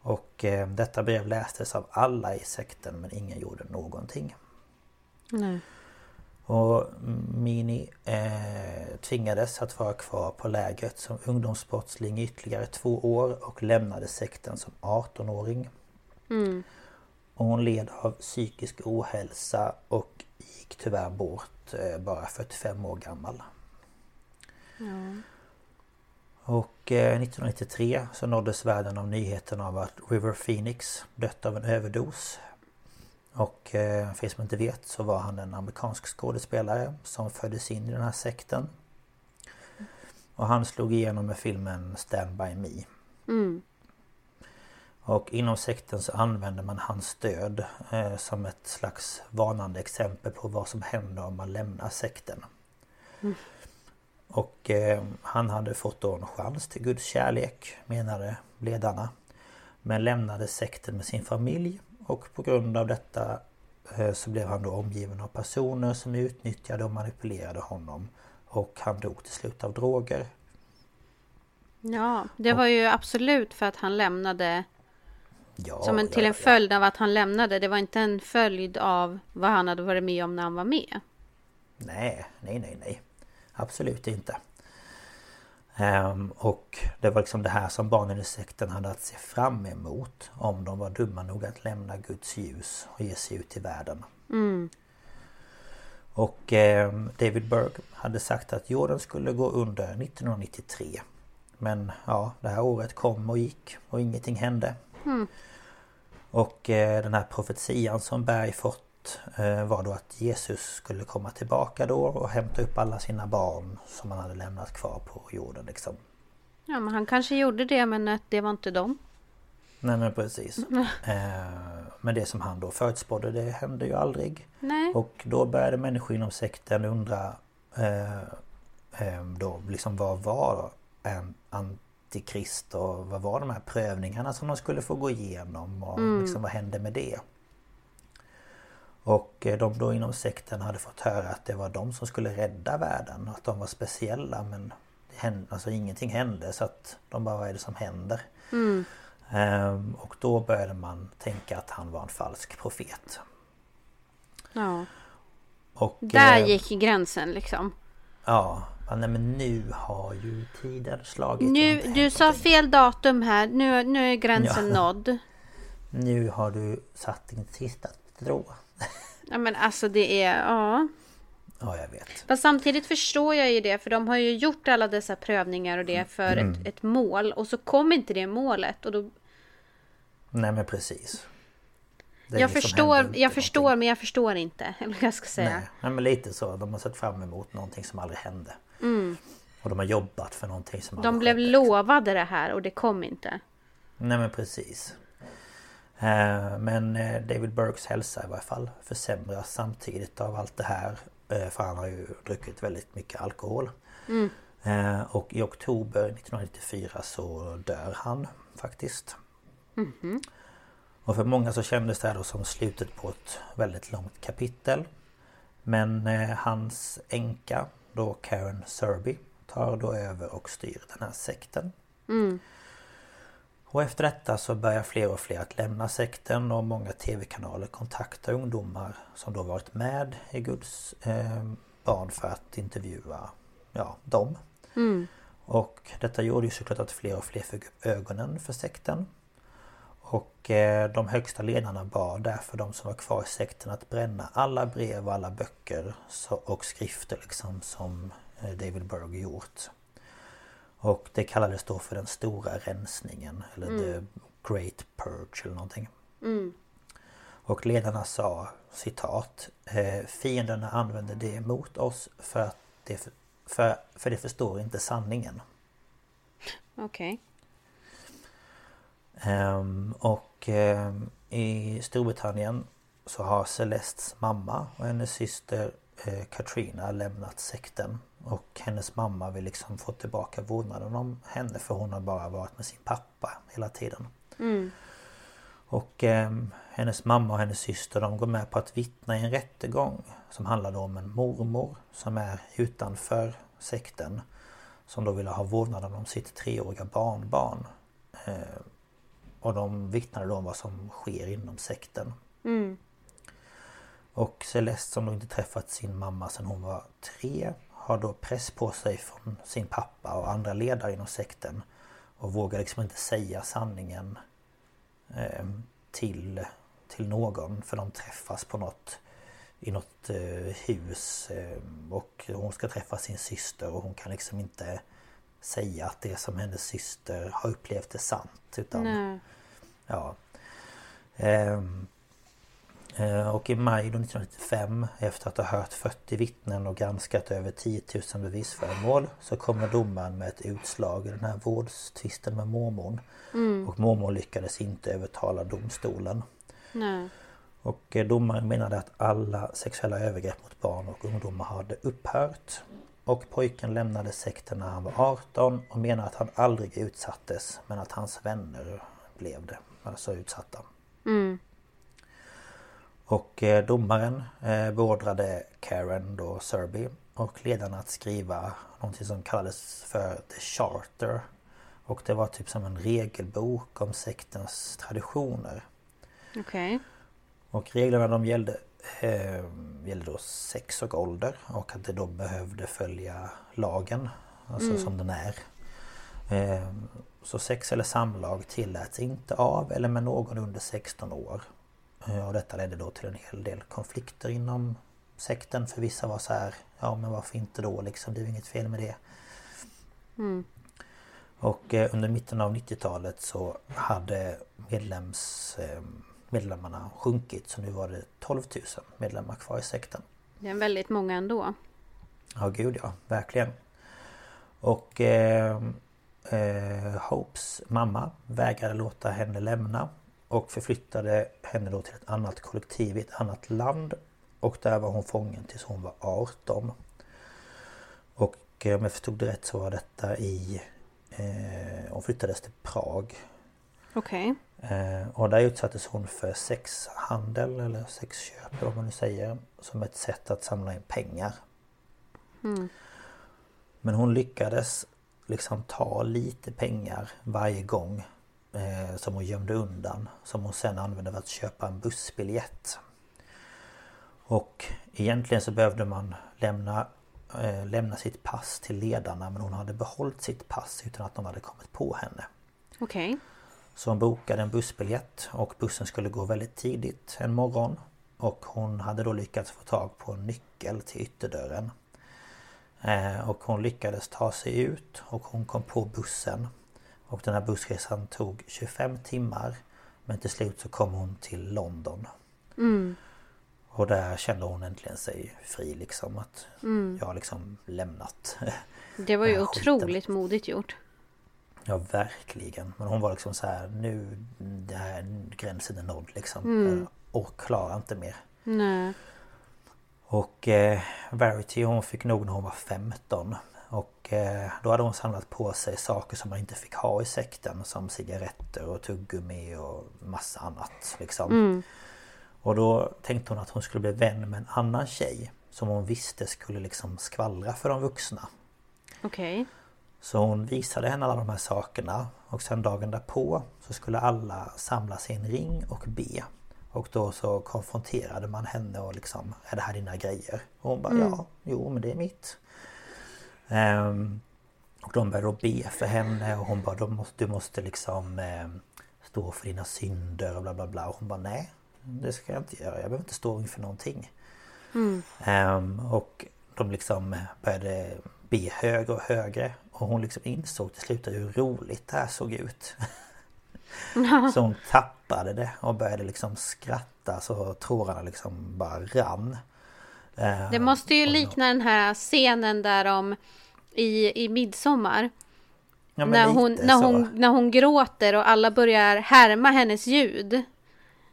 Och eh, detta brev lästes av alla i sekten men ingen gjorde någonting. Nej. Och Mini eh, tvingades att vara kvar på lägret som ungdomsbrottsling i ytterligare två år och lämnade sekten som 18-åring. Och hon led av psykisk ohälsa och gick tyvärr bort eh, bara 45 år gammal. Och eh, 1993 så nåddes världen av nyheten av att River Phoenix dött av en överdos. Och eh, för er som inte vet så var han en amerikansk skådespelare som föddes in i den här sekten. Och han slog igenom med filmen Stand By Me. Och inom sekten så använder man hans död eh, som ett slags varnande exempel på vad som händer om man lämnar sekten. Och eh, han hade fått då en chans till Guds kärlek menade ledarna. Men lämnade sekten med sin familj och på grund av detta eh, så blev han då omgiven av personer som utnyttjade och manipulerade honom. Och han dog till slut av droger. Ja, det var ju absolut för att han lämnade Ja, som en, ja, till en ja, ja. följd av att han lämnade. Det var inte en följd av vad han hade varit med om när han var med. Nej, nej, nej, nej. Absolut inte. Ehm, och det var liksom det här som barnen i sekten hade att se fram emot om de var dumma nog att lämna Guds ljus och ge sig ut i världen. Och ehm, David Berg hade sagt att jorden skulle gå under 1993. Men ja, det här året kom och gick och ingenting hände. Och eh, den här profetian som Berg fått eh, var då att Jesus skulle komma tillbaka då och hämta upp alla sina barn som han hade lämnat kvar på jorden liksom. Ja, men han kanske gjorde det, men det var inte dem. Nej men precis. Eh, men det som han då förutspådde det hände ju aldrig. Nej. Och då började människor inom sekten undra eh, då liksom vad var en antikrist och vad var de här prövningarna som de skulle få gå igenom och liksom vad hände med det? Och eh, de då inom sekten hade fått höra att det var de som skulle rädda världen, att de var speciella men det hände, alltså ingenting hände så att de bara vad är det som händer? Ehm, och då började man tänka att han var en falsk profet. Ja. Och, Där eh, gick gränsen liksom. Ja, nej, men nu har ju tiden slagit. Nu, du sa fel datum här. Nu, nu är gränsen Ja. nådd. Nu har du satt din sista strå. Ja men alltså det är, ja. Ja, jag vet. Fast samtidigt förstår jag ju det, för de har ju gjort alla dessa prövningar och det för Mm. ett, ett mål. Och så kom inte det målet. Och då, Nej men precis. Jag förstår, jag förstår men jag förstår inte. Eller jag ska säga. Nej, nej men lite så. De har sett fram emot någonting som aldrig hände. Och de har jobbat för någonting som Mm. De aldrig blev skedde. lovade det här och det kom inte. Nej men precis. Eh, Men eh, David Burkes hälsa i varje fall försämras samtidigt av allt det här. eh, För han har ju druckit väldigt mycket alkohol. Eh, Och i oktober 1994 så dör han faktiskt. Och för många så kändes det här då som slutet på ett väldigt långt kapitel. Men hans änka, då Karen Serby, tar då över och styr den här sekten. Och efter detta så börjar fler och fler att lämna sekten och många tv-kanaler kontaktar ungdomar som då varit med i Guds eh, barn för att intervjua ja, dem. Och detta gjorde ju såklart att fler och fler fick upp ögonen för sekten. Och eh, de högsta ledarna bad därför de som var kvar i sekten att bränna alla brev och alla böcker och skrifter liksom som eh, David Berg gjort. Och det kallades då för den stora rensningen eller the Great Purge eller någonting. Och ledarna sa citat eh, Fienderna använder det mot oss för att det, för, för det förstår inte sanningen. Okej. Ehm, och ehm, i Storbritannien så har Celestes mamma och hennes syster eh, Katrina lämnat sekten. Och hennes mamma vill liksom få tillbaka vårdnaden om henne för hon har bara varit med sin pappa hela tiden. Och ehm, hennes mamma och hennes syster de går med på att vittna i en rättegång som handlade om en mormor som är utanför sekten. Som då ville ha vårdnaden om sitt treåriga barnbarn. Eh, och de vittnade då om vad som sker inom sekten. Och Celeste som då inte träffat sin mamma sedan hon var tre har då press på sig från sin pappa och andra ledare inom sekten. Och vågar liksom inte säga sanningen eh, till, till någon för de träffas på något i något eh, hus eh, och hon ska träffa sin syster och hon kan liksom inte säga att det som hennes syster har upplevt är sant utan Nej. Ja. Eh, och i maj då 1995 efter att ha hört 40 vittnen och granskat över 10 000 bevisföremål så kommer domaren med ett utslag i den här vårdstvisten med mormon. Och mormon lyckades inte övertala domstolen. Nej. Och eh, domaren menade att alla sexuella övergrepp mot barn och ungdomar hade upphört. Och pojken lämnade sekten när han var 18 och menade att han aldrig utsattes men att hans vänner blev det. Alltså utsatta. Och eh, domaren eh, beordrade Karen då Serby och ledarna att skriva någonting som kallades för The Charter. Och det var typ som en regelbok om sektens traditioner. Okej. Och reglerna de gällde, eh, gällde då sex och ålder och att det då behövde följa lagen. Alltså som den är. Eh, så sex eller samlag tilläts inte av eller med någon under 16 år. Eh, och detta ledde då till en hel del konflikter inom sekten. För vissa var så här, ja men varför inte då liksom, det är inget fel med det. Och eh, under mitten av 90-talet så hade medlems, eh, medlemmarna sjunkit så nu var det 12 000 medlemmar kvar i sekten. Det är väldigt många ändå. Ja gud ja, verkligen. Och eh, Hopes mamma vägrade låta henne lämna och förflyttade henne då till ett annat kollektiv i ett annat land. Och där var hon fången tills hon var 18. Och eh, om jag förstod det rätt så var detta i... Eh, hon flyttades till Prag. Okej. Eh, och där utsattes hon för sexhandel eller sexköp eller vad man nu säger. Som ett sätt att samla in pengar. Men hon lyckades liksom ta lite pengar varje gång eh, som hon gömde undan. Som hon sen använde för att köpa en bussbiljett. Och egentligen så behövde man lämna, eh, lämna sitt pass till ledarna men hon hade behållit sitt pass utan att de hade kommit på henne. Okej. Så hon bokade en bussbiljett och bussen skulle gå väldigt tidigt en morgon. Och hon hade då lyckats få tag på en nyckel till ytterdörren. Eh, och hon lyckades ta sig ut och hon kom på bussen. Och den här bussresan tog 25 timmar. Men till slut så kom hon till London. Mm. Och där kände hon äntligen sig fri liksom. Att Mm. jag har liksom lämnat. Det var ju skiten. otroligt modigt gjort. Ja verkligen. Men hon var liksom så här nu det här gränsen är nådd liksom. Mm. Och klarar inte mer. Nej. Och eh, Verity hon fick nog när hon var 15. Eh, då hade hon samlat på sig saker som man inte fick ha i sekten. Som cigaretter och tuggummi och massa annat liksom. Mm. Och då tänkte hon att hon skulle bli vän med en annan tjej. Som hon visste skulle liksom skvallra för de vuxna. Okej. Så hon visade henne alla de här sakerna och sen dagen därpå så skulle alla samlas i en ring och be. Och då så konfronterade man henne och liksom Är det här dina grejer? Och hon bara ja, jo men det är mitt. Ehm, och de började be för henne och hon bara du måste, du måste liksom ehm, Stå för dina synder och bla bla bla. Och hon bara nej Det ska jag inte göra, jag behöver inte stå inför någonting. Ehm, och de liksom började be högre och högre. Och hon liksom insåg till slut hur roligt det här såg ut. så hon tappade det och började liksom skratta så tårarna liksom bara rann. Det måste ju likna den här scenen där de i, i midsommar. ja, när, hon, när, så. hon, när hon gråter och alla börjar härma hennes ljud.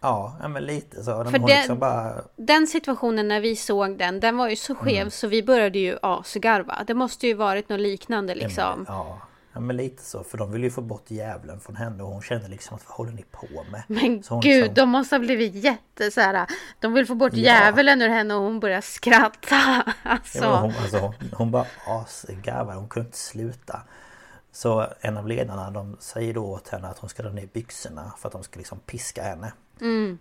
Ja, men lite så. För hon det- liksom bara... Den situationen när vi såg den, den var ju så skev Mm. så vi började ju asgarva. Det måste ju varit något liknande liksom. ja, ja men lite så. För de ville ju få bort djävulen från henne och hon kände liksom att vad håller ni på med? Men Så gud, liksom- de måste ha blivit jätte så här. De vill få bort Ja. djävulen ur henne och hon börjar skratta. Alltså. Ja, hon, alltså, hon, hon bara asgarvade, hon kunde inte sluta. Så en av ledarna de säger då åt henne att hon ska dra ner byxorna för att de ska liksom piska henne.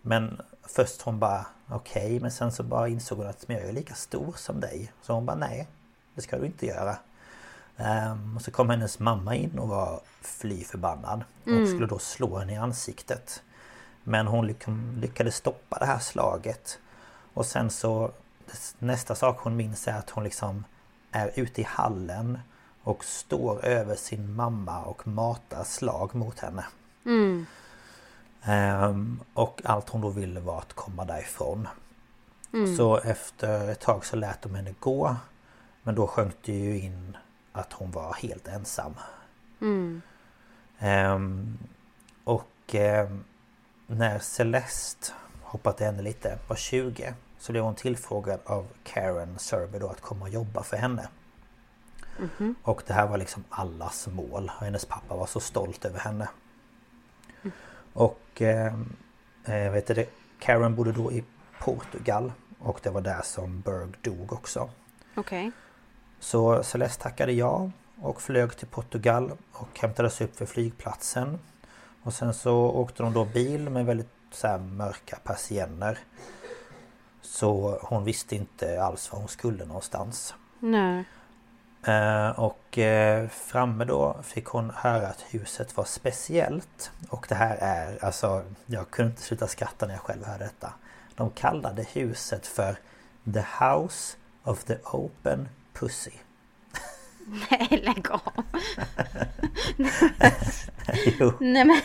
Men först hon bara okej men sen så bara insåg hon att men jag är lika stor som dig. Så hon bara nej det ska du inte göra. Ehm, och så kom hennes mamma in och var fly förbannad. Och skulle då slå henne i ansiktet. Men hon lyck- lyckades stoppa det här slaget. Och sen så Nästa sak hon minns är att hon liksom är ute i hallen och står över sin mamma och matar slag mot henne. Mm. Ehm, och allt hon då ville var att komma därifrån. Mm. Så efter ett tag så lät de henne gå. Men då sjönk det ju in att hon var helt ensam. Mm. Ehm, och ehm, när Celeste, hoppat henne lite, var 20 så blev hon tillfrågad av Karen Serber då att komma och jobba för henne. Och det här var liksom allas mål. Och hennes pappa var så stolt över henne. Och ehm, eh, vet du Karen bodde då i Portugal och det var där som Berg dog också. Okej. Så Celeste tackade ja och flög till Portugal och hämtades upp vid flygplatsen. Och sen så åkte de då bil med väldigt så mörka persienner. Så hon visste inte alls var hon skulle någonstans. Nej. Eh, och eh, framme då fick hon höra att huset var speciellt. Och det här är, alltså jag kunde inte sluta skratta när jag själv hörde detta. De kallade huset för The House of the Open Pussy. Nej, lägg av. jo, Nej men.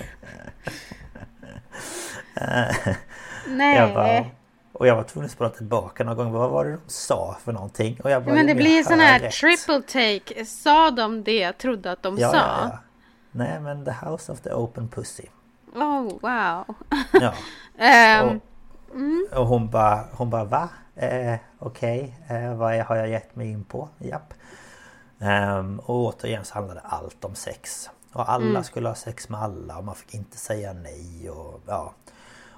Nej. jag bara, och jag var tvungen att spola tillbaka någon gång. Vad var det de sa för någonting? Och jag bara, men det blir sån hör här rätt. triple take. Sa de det jag trodde att de Ja, sa? ja, ja. Nej men The House of the Open Pussy. Oh wow. Ja. Ehm, Och, och hon bara, hon bara va? Eh, Okej, eh, vad har jag gett mig in på? Japp. Ehm, och återigen så handlade allt om sex. Och alla skulle ha sex med alla och man fick inte säga nej och ja.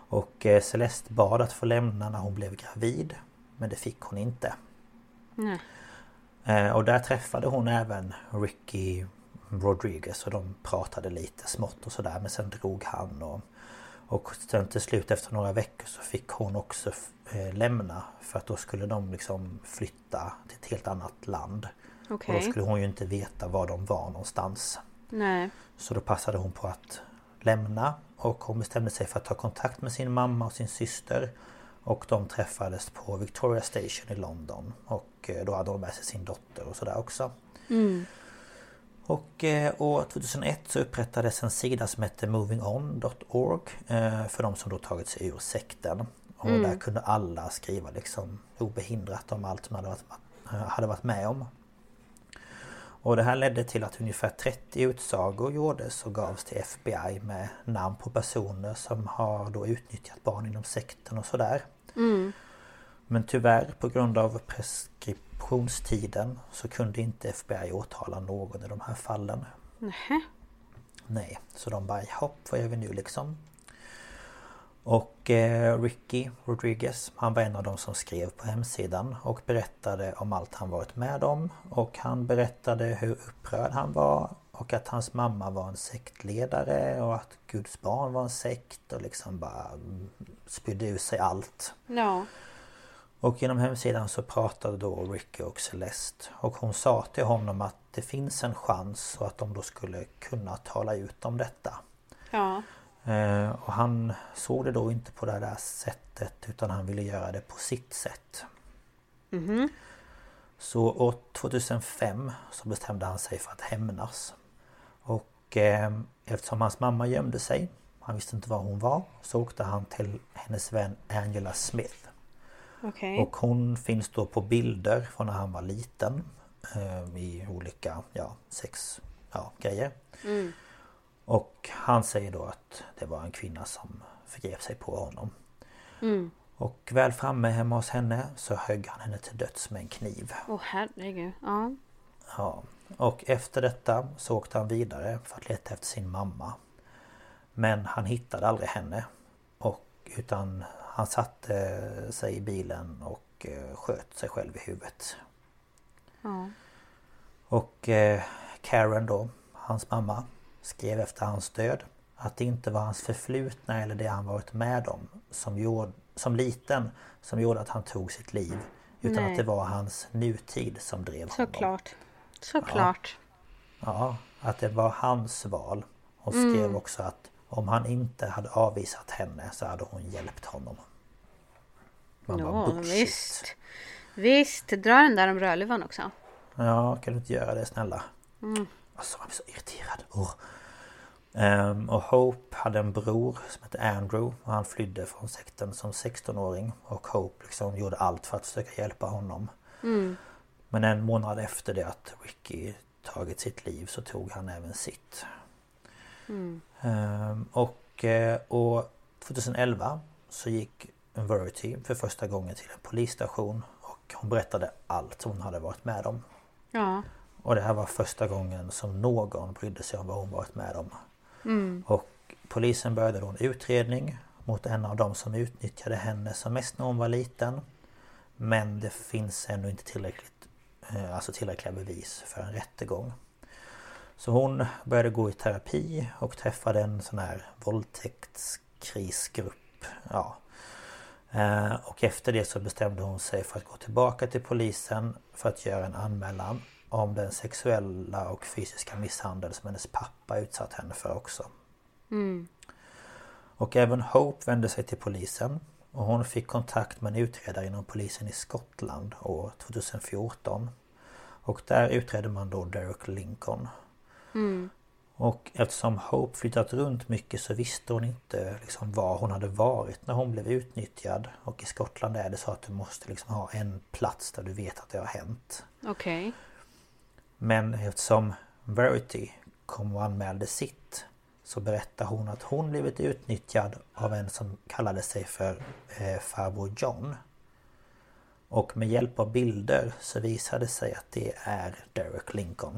Och eh, Celeste bad att få lämna när hon blev gravid. Men det fick hon inte. nej. Eh, och där träffade hon även Ricky Rodriguez och de pratade lite smått och sådär men sen drog han och och sen till slut efter några veckor så fick hon också eh, lämna för att då skulle de liksom flytta till ett helt annat land. Okej. Och då skulle hon ju inte veta var de var någonstans. Nej. Så då passade hon på att lämna och hon bestämde sig för att ta kontakt med sin mamma och sin syster Och de träffades på Victoria Station i London. Och eh, då hade hon med sig sin dotter och sådär också. Mm. Och eh, år 2001 så upprättades en sida som hette movingon.org eh, för de som då tagit sig ur sekten. Och mm. där kunde alla skriva liksom obehindrat om allt man hade varit, hade varit med om. Och det här ledde till att ungefär 30 utsagor gjordes och gavs till FBI med namn på personer som har då utnyttjat barn inom sekten och sådär. Mm. Men tyvärr på grund av preskriptionstiden så kunde inte FBI åtala någon i de här fallen. Nähä. Nej, så de bara hopp vad gör vi nu liksom? Och eh, Ricky Rodriguez, han var en av de som skrev på hemsidan och berättade om allt han varit med om. Och han berättade hur upprörd han var och att hans mamma var en sektledare och att Guds barn var en sekt och liksom bara spydde ur sig allt. Ja. Och genom hemsidan så pratade då Ricky och Celeste och hon sa till honom att det finns en chans och att de då skulle kunna tala ut om detta. Ja. Eh, och han såg det då inte på det där sättet utan han ville göra det på sitt sätt. Mm -hmm. Så år 2005 så bestämde han sig för att hämnas. Och eh, eftersom hans mamma gömde sig, han visste inte var hon var, så åkte han till hennes vän Angela Smith. Okay. Och hon finns då på bilder från när han var liten. Eh, I olika, ja, sex ja, grejer. Mm. Och han säger då att det var en kvinna som förgrep sig på honom. Mm. Och väl framme hemma hos henne så högg han henne till döds med en kniv. Åh oh, herregud, ja. Ja. Och efter detta så åkte han vidare för att leta efter sin mamma. Men han hittade aldrig henne. Och, utan han satte sig i bilen och eh, sköt sig själv i huvudet. Ja. Och eh, Karen då, hans mamma, skrev efter hans död att det inte var hans förflutna eller det han varit med om som, gjorde, som liten som gjorde att han tog sitt liv. Utan Nej. att det var hans nutid som drev honom. Såklart. Såklart. Ja. ja, att det var hans val. Hon skrev mm. också att om han inte hade avvisat henne så hade hon hjälpt honom. Man ja, bara, visst. Visst, dra den där om Rödluvan också. Ja, kan du inte göra det snälla? Mm. Alltså man blir så irriterad. Oh. Um, och Hope hade en bror som hette Andrew och han flydde från sekten som 16-åring och Hope liksom gjorde allt för att försöka hjälpa honom. Mm. Men en månad efter det att Ricky tagit sitt liv så tog han även sitt. Mm. Um, och eh, år 2011 så gick Verity för första gången till en polisstation och hon berättade allt hon hade varit med om. Ja. Och det här var första gången som någon brydde sig om vad hon varit med om. Mm. Och polisen började då en utredning mot en av dem som utnyttjade henne som mest när hon var liten. Men det finns ännu inte tillräckligt, eh, alltså tillräckliga bevis för en rättegång. Så hon började gå i terapi och träffade en sån här våldtäktskrisgrupp. Ja. Eh, och efter det så bestämde hon sig för att gå tillbaka till polisen för att göra en anmälan om den sexuella och fysiska misshandel som hennes pappa utsatt henne för också. Mm. Och även Hope vände sig till polisen och hon fick kontakt med en utredare inom polisen i Skottland år 2014. Och där utredde man då Derek Lincoln. Mm. Och eftersom Hope flyttat runt mycket så visste hon inte liksom var hon hade varit när hon blev utnyttjad. Och i Skottland är det så att du måste liksom ha en plats där du vet att det har hänt. Okej. Okay. Men eftersom Verity kom och anmälde sitt så berättar hon att hon blivit utnyttjad av en som kallade sig för eh, farbror John. Och med hjälp av bilder så visade det sig att det är Derek Lincoln.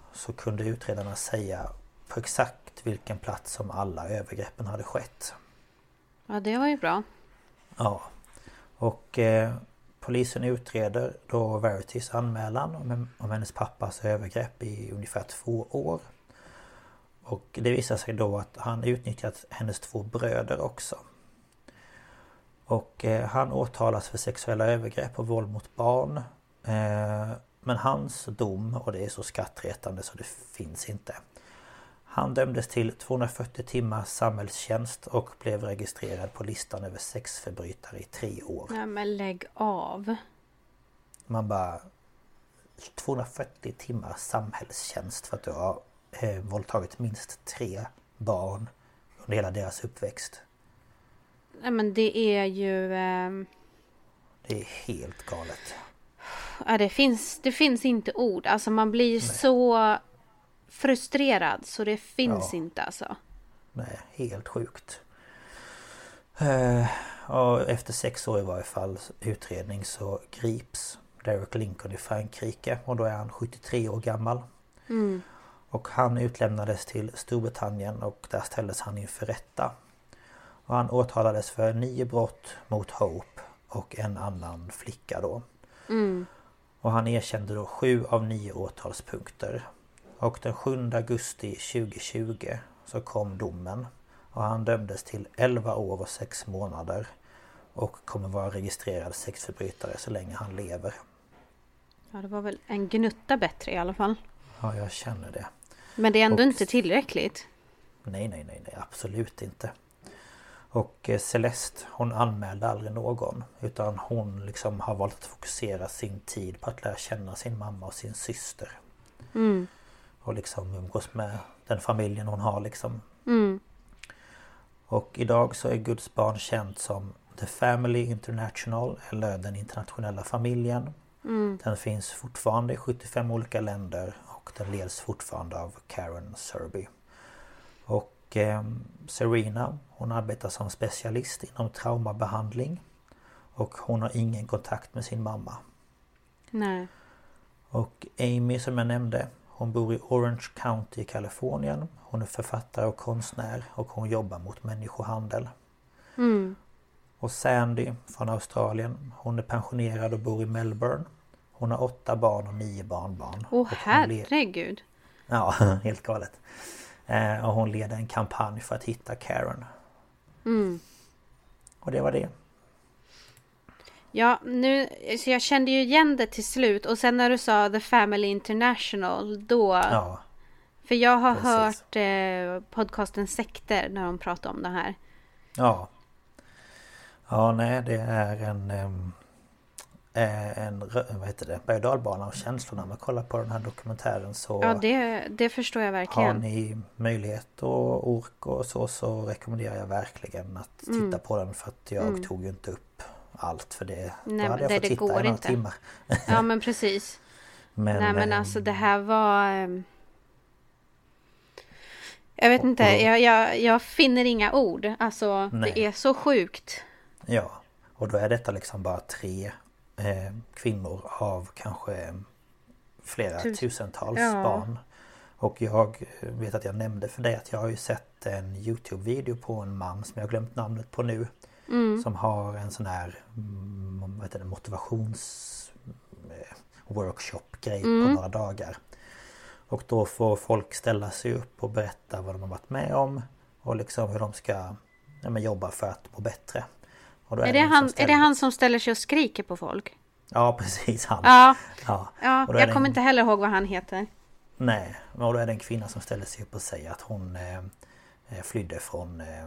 så kunde utredarna säga på exakt vilken plats som alla övergreppen hade skett. Ja, det var ju bra. Ja. Och eh, polisen utreder då Verities anmälan om, om hennes pappas övergrepp i ungefär två år. Och det visar sig då att han utnyttjat hennes två bröder också. Och eh, han åtalas för sexuella övergrepp och våld mot barn. Eh, men hans dom, och det är så skrattretande så det finns inte. Han dömdes till 240 timmars samhällstjänst och blev registrerad på listan över sexförbrytare i tre år. Ja, men lägg av. Man bara... 240 timmars samhällstjänst för att du har eh, våldtagit minst tre barn under hela deras uppväxt. Ja, men det är ju... ehm, Det är helt galet. Ja, det finns, det finns inte ord. Alltså man blir så frustrerad så det finns Ja. inte alltså. Nej, helt sjukt. Eh, och efter sex år i varje fall utredning så grips Derek Lincoln i Frankrike och då är han 73 år gammal. Och han utlämnades till Storbritannien och där ställdes han inför rätta. Och han åtalades för nio brott mot Hope och en annan flicka då. Och han erkände då sju av nio åtalspunkter. Och den 7 augusti 2020 så kom domen. Och han dömdes till 11 år och 6 månader. Och kommer vara registrerad sexförbrytare så länge han lever. Ja, det var väl en gnutta bättre i alla fall. Ja, jag känner det. Men det är ändå Och- inte tillräckligt. Nej, nej, nej, nej, absolut inte. Och eh, Celeste, hon anmälde aldrig någon. Utan hon liksom har valt att fokusera sin tid på att lära känna sin mamma och sin syster. Och liksom umgås med den familjen hon har liksom. Och idag så är Guds barn känt som The Family International eller den internationella familjen. Den finns fortfarande i 75 olika länder och den leds fortfarande av Karen Serby. Och eh, Serena hon arbetar som specialist inom traumabehandling. Och hon har ingen kontakt med sin mamma. Nej. Och Amy som jag nämnde Hon bor i Orange County i Kalifornien. Hon är författare och konstnär och hon jobbar mot människohandel. Och Sandy från Australien. Hon är pensionerad och bor i Melbourne. Hon har åtta barn och nio barnbarn. Åh le- herregud. Ja, helt galet. Eh, och hon leder en kampanj för att hitta Karen. Och det var det. Ja, nu, så jag kände ju igen det till slut och sen när du sa The Family International då. Ja, För jag har precis. hört eh, podcasten Sekter när de pratar om det här. ja. Ja, nej det är en... eh, En, rö- vad heter det? Berg och dalbana av känslor när man kollar på den här dokumentären så Ja, det, det förstår jag Har verkligen. ni möjlighet och ork och så så rekommenderar jag verkligen att titta Mm. på den för att jag tog ju inte upp allt för det. Nej, hade jag det- fått titta går i några inte. timmar. Ja, men precis. Men, Nej, men ehm, alltså det här var... ehm, Jag vet inte, och jag, jag, jag finner inga ord. Alltså, Nej. det är så sjukt. Ja, och då är detta liksom bara tre eh, kvinnor av kanske flera Tus- tusentals Ja. barn. Och jag vet att jag nämnde för dig att jag har ju sett en Youtube-video på en man som jag har glömt namnet på nu. Mm. Som har en sån här mm, vad heter det, motivations eh, workshop-grej Mm. på några dagar. Och då får folk ställa sig upp och berätta vad de har varit med om. Och liksom hur de ska ja, men jobba för att må bättre. Är det en han, är det han som ställer sig och skriker på folk? Ja precis han. Ja, Ja. ja jag det kommer en- inte heller ihåg vad han heter. Nej, och då är det en kvinna som ställer sig upp och säger att hon eh, eh, flydde från eh,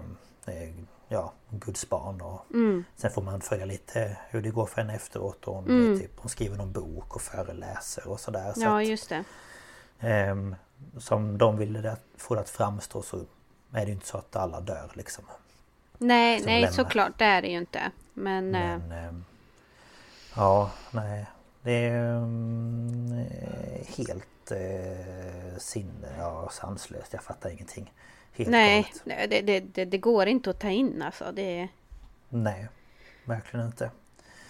eh, ja, Guds barn och Mm. sen får man följa lite hur det går för henne efteråt och hon, Mm. typ, hon skriver någon bok och föreläser och sådär. Så Ja, att, just det. ehm, som de ville det, få det att framstå så är det inte så att alla dör liksom. Nej, nej lämnar. såklart. Det är det ju inte. Men... eh, Men ehm, ja, nej. Det är eh, helt eh, sinne, ja, sanslöst. Jag fattar ingenting. Helt nej, nej, det, det, det, går inte att ta in alltså. Det, Nej, verkligen inte.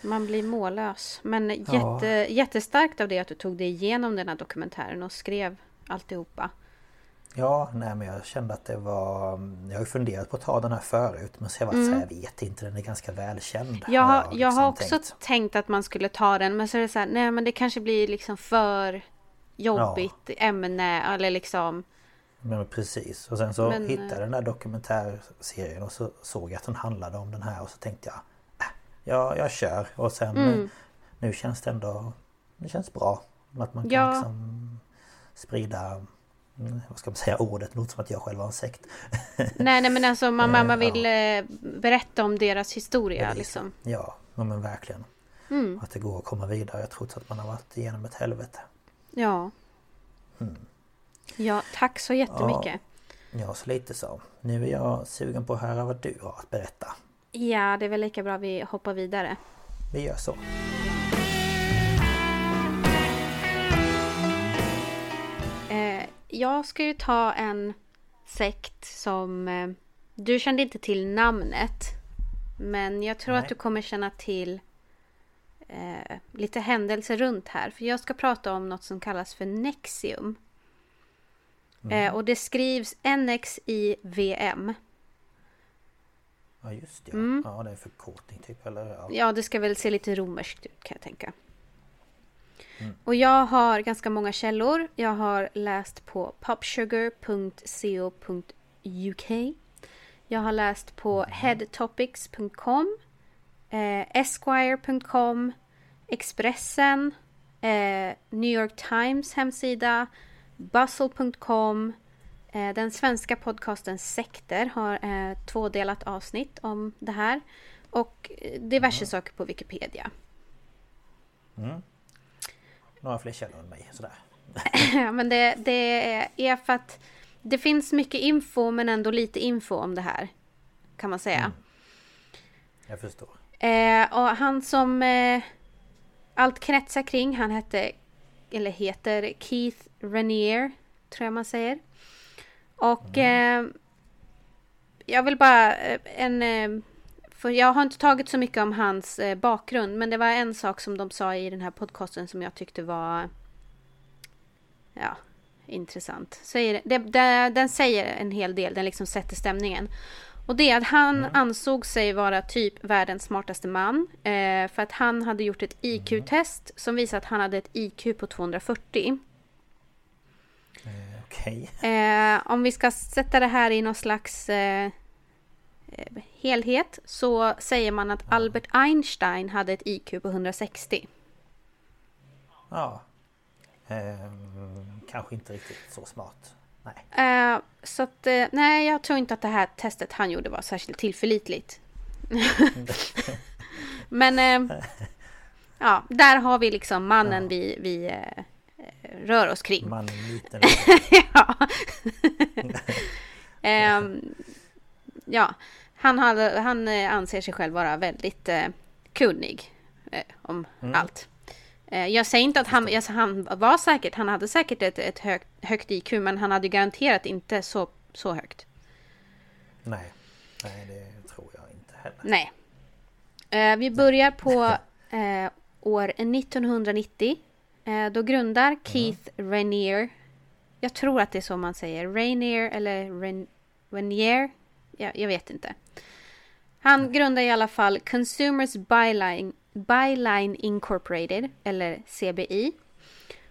man blir mållös. Men Ja. jätte, jättestarkt av det att du tog dig igenom den här dokumentären och skrev alltihopa. Ja, nej men jag kände att det var... Jag har ju funderat på att ta den här förut men så jag var så här, jag vet inte, den är ganska välkänd. Mm. Jag har, jag liksom har också tänkt. tänkt. att man skulle ta den men så är det så här, nej men det kanske blir liksom för jobbigt ämne eller liksom Men precis. Och sen så Men, hittade jag eh, den där dokumentärserien och så såg jag att den handlade om den här och så tänkte jag äh, ja, jag kör. Och sen Mm. eh, nu känns det ändå... Det känns bra. Att man kan Ja. liksom sprida... mm, Vad ska man säga? Ordet. Det låter som att jag själv har en sekt. Nej nej men alltså man, Eh, man ja. vill eh, berätta om deras historia Bevisa. liksom. Ja, ja, men verkligen. Mm. Att det går att komma vidare trots att man har varit igenom ett helvete. Ja. Ja, tack så jättemycket. Ja, så lite så. Nu är jag sugen på att höra vad du har att berätta. Ja, det är väl lika bra vi hoppar vidare. Vi gör så. Jag ska ju ta en sekt som eh, du kände inte till namnet. Men jag tror Nej. att du kommer känna till eh, lite händelser runt här. För jag ska prata om något som kallas för Nexium. Eh, och det skrivs NXIVM. Ja, just det. Mm. Ja, det är en förkortning typ. Eller, ja. Ja, det ska väl se lite romerskt ut kan jag tänka. Och jag har ganska många källor. Jag har läst på popsugar.co.uk. Jag har läst på headtopics.com, eh, esquire.com, Expressen, eh, New York Times hemsida, bustle.com, eh, den svenska podcasten Sekter har eh, tvådelat avsnitt om det här och eh, diverse saker på Wikipedia. Några fler källor än mig. Sådär. Men det, det är för att det finns mycket info men ändå lite info om det här. Kan man säga. Jag förstår. Eh, och han som eh, allt kretsar kring, han hette, eller heter Keith Renier, tror jag man säger. Och eh, jag vill bara eh, en... För jag har inte tagit så mycket om hans eh, bakgrund, men det var en sak som de sa i den här podcasten som jag tyckte var... Ja, intressant. Säger, det, det, den säger en hel del, den liksom sätter stämningen. Och det är att han ansåg sig vara typ världens smartaste man. Eh, för att han hade gjort ett IQ-test som visade att han hade ett IQ på 240. Eh, Okej. Eh, om vi ska sätta det här i någon slags eh, helhet så säger man att Albert Einstein hade ett IQ på 160. Ja. Ehm, kanske inte riktigt så smart. Nej. Eh, så att, eh, nej, jag tror inte att det här testet han gjorde var särskilt tillförlitligt. Men eh, ja, där har vi liksom mannen vi, vi eh, rör oss kring. Man är liten. ja. Ehm, ja, han, hade, han eh, anser sig själv vara väldigt eh, kunnig eh, om allt. Eh, jag säger inte att han, alltså, han var säkert, han hade säkert ett, ett högt, högt IQ, men han hade garanterat inte så, så högt. Nej. Nej, det tror jag inte heller. Nej. Eh, vi börjar på eh, år 1990. Eh, då grundar Keith Rainier. Jag tror att det är så man säger. Rainier eller Ren, Rainier. Jag, jag vet inte. Han grundar i alla fall Consumers Byline, Byline Incorporated, eller CBI.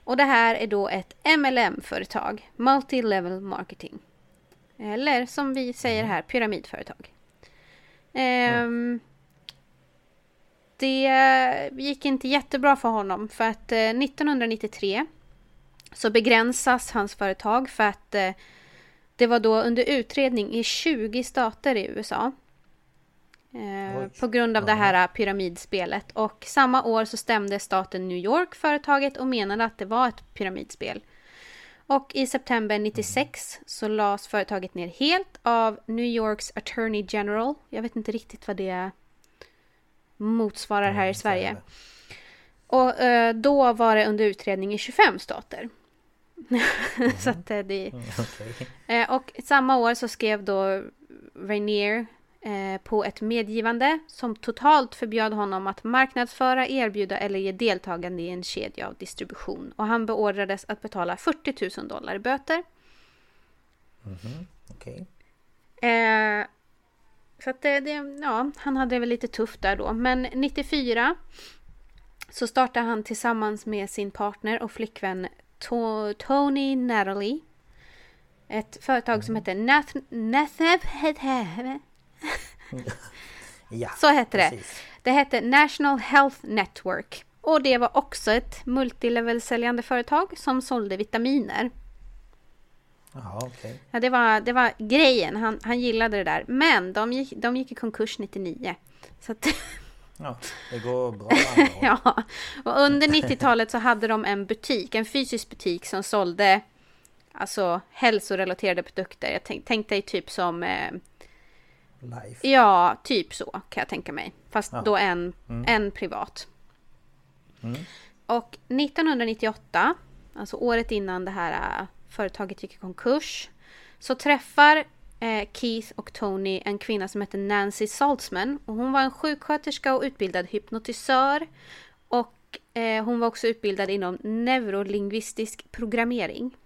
Och det här är då ett MLM-företag, Multi-Level Marketing. Eller som vi säger här, pyramidföretag. Ehm, det gick inte jättebra för honom för att eh, 1993 så begränsas hans företag för att eh, Det var då under utredning i 20 stater i USA. Eh, på grund av det här pyramidspelet. Och samma år så stämde staten New York företaget och menade att det var ett pyramidspel. Och i september 96 så lades företaget ner helt av New Yorks Attorney General. Jag vet inte riktigt vad det motsvarar här i Sverige. Och eh, då var det under utredning i 25 stater. så att eh, det... Okej. Eh, och samma år så skrev då Rainier eh, på ett medgivande som totalt förbjöd honom att marknadsföra, erbjuda eller ge deltagande i en kedja av distribution. Och han beordrades att betala 40 000 dollar i böter. Okej. Eh, så att det, det, ja, han hade det väl lite tufft där då. Men 94 så startade han tillsammans med sin partner och flickvän to, Tony Natalie ett företag som heter Nath, Nath, Ja, Så hette det. Det hette National Health Network. Och det var också ett multilevel-säljande företag som sålde vitaminer. Jaha, okej. Ja, det var, det var grejen. Han, han gillade det där. Men de gick, de gick i konkurs 99. Så att, Ja, det går bra ja. Och under 90-talet så hade de en butik, en fysisk butik som sålde alltså hälsorelaterade produkter. Jag tänk, tänk dig typ som eh, Life. Ja, typ så kan jag tänka mig. Fast Ja. då en, en privat. Och 1998, alltså året innan det här äh, företaget gick i konkurs, så träffar eh, Keith och Tony en kvinna som heter Nancy Saltzman. Och hon var en sjuksköterska och utbildad hypnotisör. Och eh, hon var också utbildad inom neurolingvistisk programmering.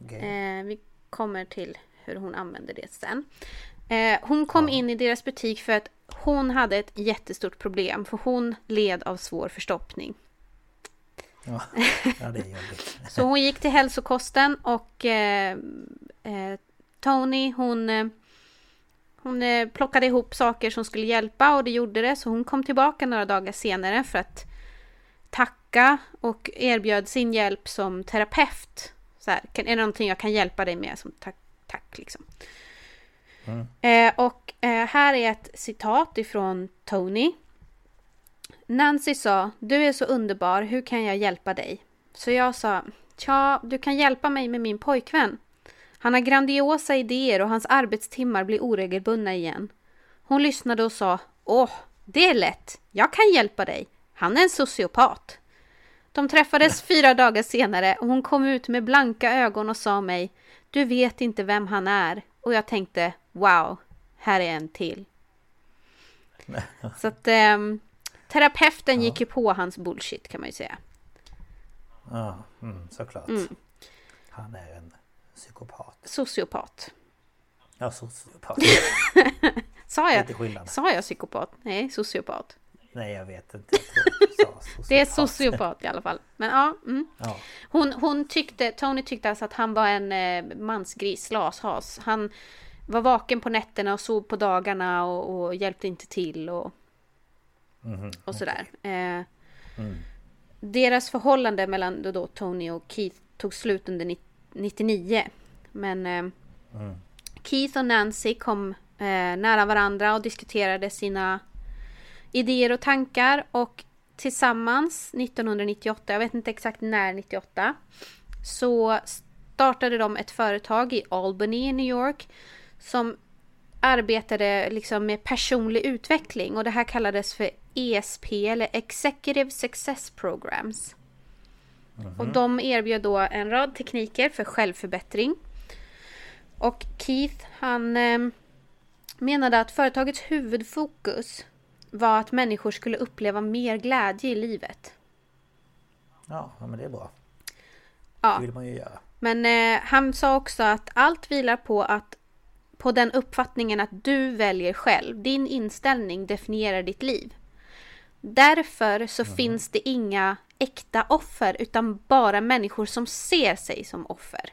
Okej. Eh, vi kommer till hur hon använder det sen. Eh, hon kom in i deras butik för att hon hade ett jättestort problem. För hon led av svår förstoppning. Ja. ja, det är jobbigt. Så hon gick till hälsokosten och eh, eh, Tony hon, eh, hon eh, plockade ihop saker som skulle hjälpa och det gjorde det. Så hon kom tillbaka några dagar senare för att tacka och erbjöd sin hjälp som terapeut. Så här, är det någonting jag kan hjälpa dig med som tack, tack liksom. Eh, och eh, här är ett citat ifrån Tony. Nancy sa, du är så underbar, hur kan jag hjälpa dig? Så jag sa, tja, du kan hjälpa mig med min pojkvän. Han har grandiosa idéer och hans arbetstimmar blir oregelbundna igen. Hon lyssnade och sa, åh, det är lätt, jag kan hjälpa dig. Han är en sociopat. De träffades fyra dagar senare och hon kom ut med blanka ögon och sa mig, du vet inte vem han är. Och jag tänkte, wow, här är en till. Så att ehm, terapeuten gick ju på hans bullshit kan man ju säga. Ja, mm, såklart. Han är en psykopat. Sociopat. Ja, sociopat. Sa jag, sa jag psykopat? Nej, sociopat. Nej, jag vet inte. Jag. Det är sociopat i alla fall. Men ja, mm. Ja. hon, hon tyckte, Tony tyckte alltså att han var en eh, mansgris, slashas. Han var vaken på nätterna och sov på dagarna och, och hjälpte inte till och, och sådär. Eh, Deras förhållande mellan då, då Tony och Keith tog slut under ni- 99. Men eh, Keith och Nancy kom eh, nära varandra och diskuterade sina idéer och tankar och tillsammans 1998, jag vet inte exakt när 98, så startade de ett företag i Albany i New York som arbetade liksom med personlig utveckling och det här kallades för ESP eller Executive Success Programs. Och de erbjöd då en rad tekniker för självförbättring. Och Keith han eh, menade att företagets huvudfokus var att människor skulle uppleva mer glädje i livet. ja, men det är bra. Ja. Det vill man ju göra. Men eh, han sa också att allt vilar på att på den uppfattningen att du väljer själv. Din inställning definierar ditt liv. Därför så finns det inga äkta offer utan bara människor som ser sig som offer.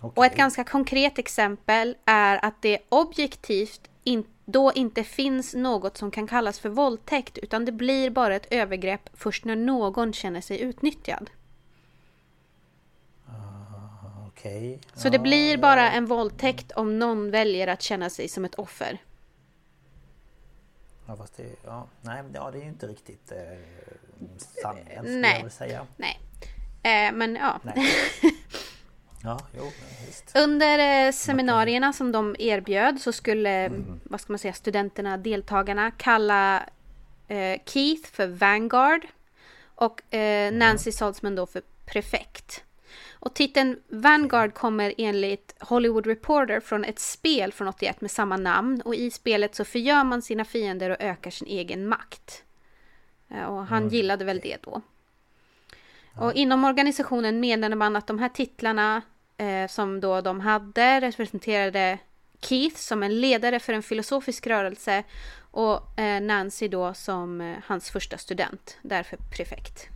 Och ett ganska konkret exempel är att det objektivt in, då inte finns något som kan kallas för våldtäkt utan det blir bara ett övergrepp först när någon känner sig utnyttjad. Okej. Så det blir bara en våldtäkt om någon väljer att känna sig som ett offer. Ja, fast det, ja, nej, ja, det är ju inte riktigt eh, sanningen skulle Nej. jag vilja säga. Nej. Eh, men ja. Nej. Ja, jo, visst. Under eh, seminarierna som de erbjöd så skulle, vad ska man säga, studenterna, deltagarna kalla eh, Keith för Vanguard och eh, Nancy Saltzman då för prefekt. Och titeln Vanguard kommer enligt Hollywood Reporter från ett spel från 81 med samma namn och i spelet så förgör man sina fiender och ökar sin egen makt. Eh, Och han gillade väl det då. Och inom organisationen menade man att de här titlarna eh, som då de hade representerade Keith som en ledare för en filosofisk rörelse och eh, Nancy då som eh, hans första student, därför prefekt.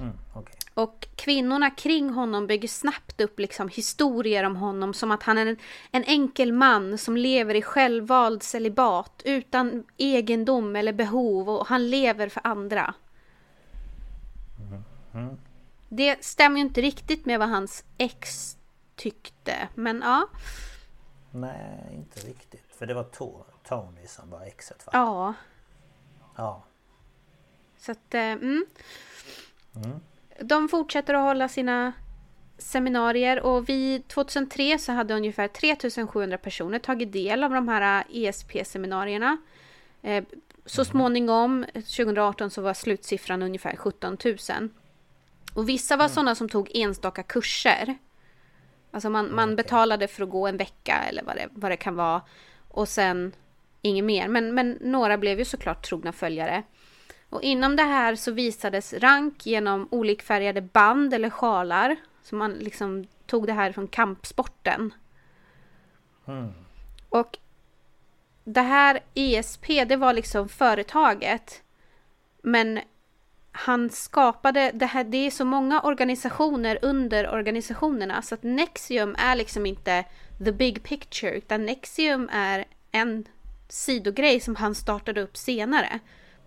Mm, okej. Och kvinnorna kring honom bygger snabbt upp liksom historier om honom som att han är en, en enkel man som lever i självvald celibat utan egendom eller behov och han lever för andra. Det stämmer ju inte riktigt med vad hans ex tyckte, men ja. Nej, inte riktigt. För det var To- Tony som var exet va? Ja, Ja. så att... eh, Mm. De fortsätter att hålla sina seminarier och vid 2003 så hade ungefär 3700 personer tagit del av de här ESP-seminarierna. Eh, Så småningom, 2018, så var slutsiffran ungefär 17 000. Och vissa var sådana som tog enstaka kurser. Alltså man, man betalade för att gå en vecka eller vad det, vad det kan vara. Och sen inget mer. Men, men några blev ju såklart trogna följare. Och inom det här så visades rank genom olikfärgade band eller sjalar. Så man liksom tog det här från kampsporten. Och det här ESP, det var liksom företaget. Men han skapade, det, här, det är så många organisationer under organisationerna så att Nexium är liksom inte the big picture utan Nexium är en sidogrej som han startade upp senare.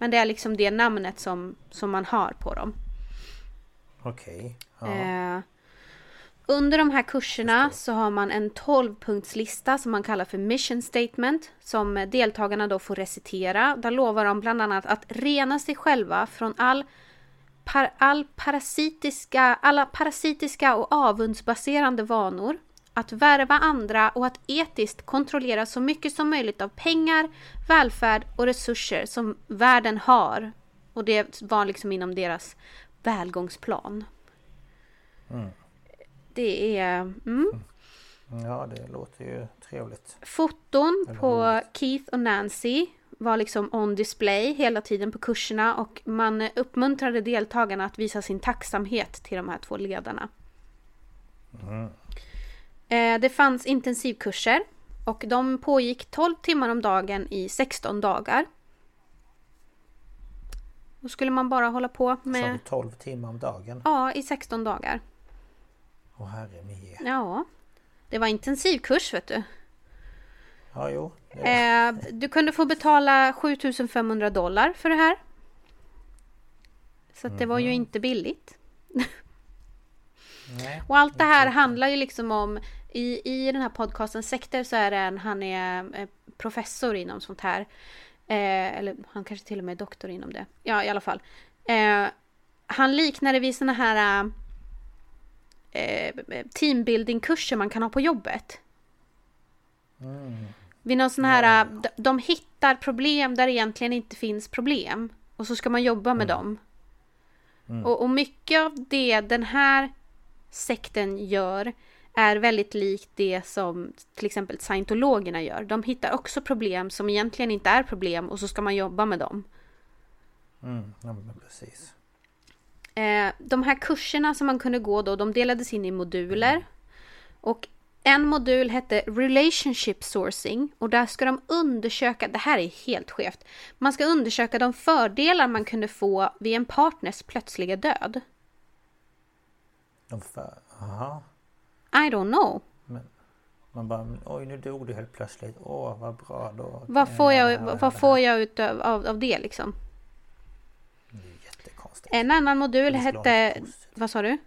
Men det är liksom det namnet som, som man har på dem. Okej. Ja. Eh, under de här kurserna så har man en 12-punktslista som man kallar för mission statement som deltagarna då får recitera. Där lovar de bland annat att rena sig själva från all, par, all parasitiska, alla parasitiska och avundsbaserande vanor. Att värva andra och att etiskt kontrollera så mycket som möjligt av pengar, välfärd och resurser som världen har. Och det var liksom inom deras välgångsplan. Det är mm, ja, det låter ju trevligt. foton på. Keith och Nancy var liksom on display hela tiden på kurserna och man uppmuntrade deltagarna att visa sin tacksamhet till de här två ledarna. Eh, Det fanns intensivkurser och de pågick 12 timmar om dagen i 16 dagar. Då skulle man bara hålla på med... du 12 timmar om dagen? Ja, i 16 dagar. Åh herre mie. Ja. Det var intensivkurs vet du. Ja, jo. Eh, du kunde få betala 7500 dollar för det här. Så att det var ju inte billigt. nej. Och allt det här handlar ju liksom om i, i den här podcasten Sekter så är det en, han är eh, professor inom sånt här. Eh, eller han kanske till och med är doktor inom det. Ja, i alla fall. Eh, han liknar det vid såna här eh, teambuilding-kurser man kan ha på jobbet. Vid någon sån här, de, de hittar problem där det egentligen inte finns problem. Och så ska man jobba med dem. Och, och mycket av det den här sekten gör är väldigt likt det som till exempel scientologerna gör. De hittar också problem som egentligen inte är problem och så ska man jobba med dem. Mm, ja, precis. Eh, de här kurserna som man kunde gå då, de delades in i moduler. Och en modul hette Relationship Sourcing och där ska de undersöka, det här är helt skevt, man ska undersöka de fördelar man kunde få vid en partners plötsliga död. De för, aha. I don't know. Men man bara, oj nu dog du helt plötsligt. Åh vad bra då. Vad får jag, vad får jag ut av, av, av det liksom? Det är jättekonstigt. En annan modul hette... Vad sa du?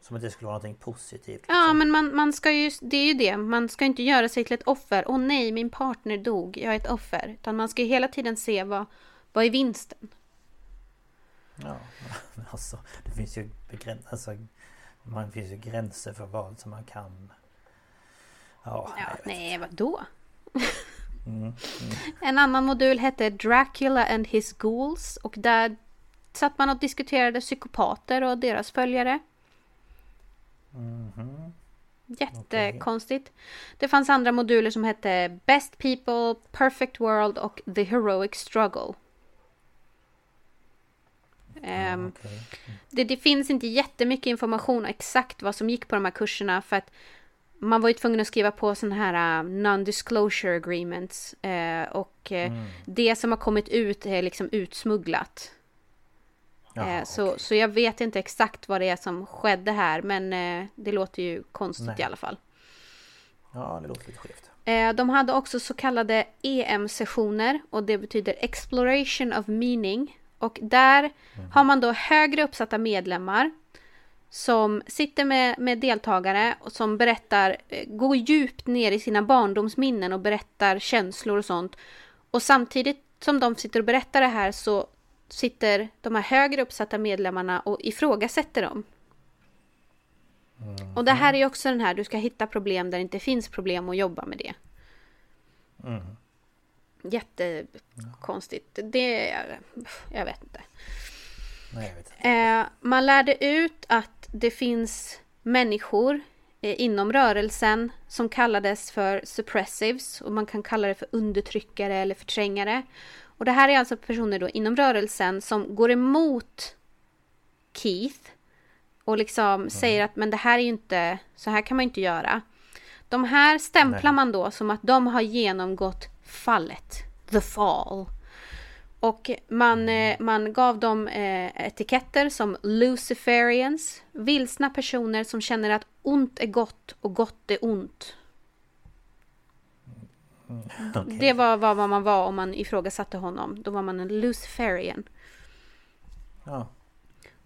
Som att det skulle vara någonting positivt. Ja, liksom. men man, man ska ju, det är ju det. Man ska inte göra sig till ett offer. Åh nej, min partner dog. Jag är ett offer. Utan man ska ju hela tiden se vad, vad är vinsten? Ja, men alltså det finns ju begräns, alltså, man finns ju gränser för vad som man kan... Ja, Ja, nej, vadå? Mm, En annan modul hette Dracula and his ghouls. Och där satt man och diskuterade psykopater och deras följare. Mhm. Jättekonstigt. Det fanns andra moduler som hette Best People, Perfect World och The Heroic Struggle. Ehm, Okej. det, det finns inte jättemycket information exakt vad som gick på de här kurserna för att man var ju tvungen att skriva på sådana här uh, non-disclosure agreements eh, och eh, Mm. det som har kommit ut är liksom utsmugglat. Jaha, Eh, så, okej. så jag vet inte exakt vad det är som skedde här men det låter ju konstigt Nej. i alla fall. Ja, det låter lite skevt. De hade också så kallade EM-sessioner och det betyder Exploration of Meaning. Och där har man då högre uppsatta medlemmar som sitter med, med deltagare och som berättar, eh, går djupt ner i sina barndomsminnen och berättar känslor och sånt. Och samtidigt som de sitter och berättar det här så sitter de här högre uppsatta medlemmarna och ifrågasätter dem. Och det här är också den här, du ska hitta problem där det inte finns problem och jobba med det. Mm. Jättekonstigt. Det, jag vet inte. Nej, jag vet inte. Eh, man lärde ut att det finns människor eh, inom rörelsen som kallades för suppressives och man kan kalla det för undertryckare eller förträngare. Och det här är alltså personer då inom rörelsen som går emot Keith och liksom säger att men det här är ju inte, så här kan man inte göra. De här stämplar Nej. man då som att de har genomgått fallet, the fall. Och man, eh, man gav dem eh, etiketter som Luciferians, vilsna personer som känner att ont är gott och gott är ont. Okej. Det var vad man var om man ifrågasatte honom. Då var man en Luciferian. Ja.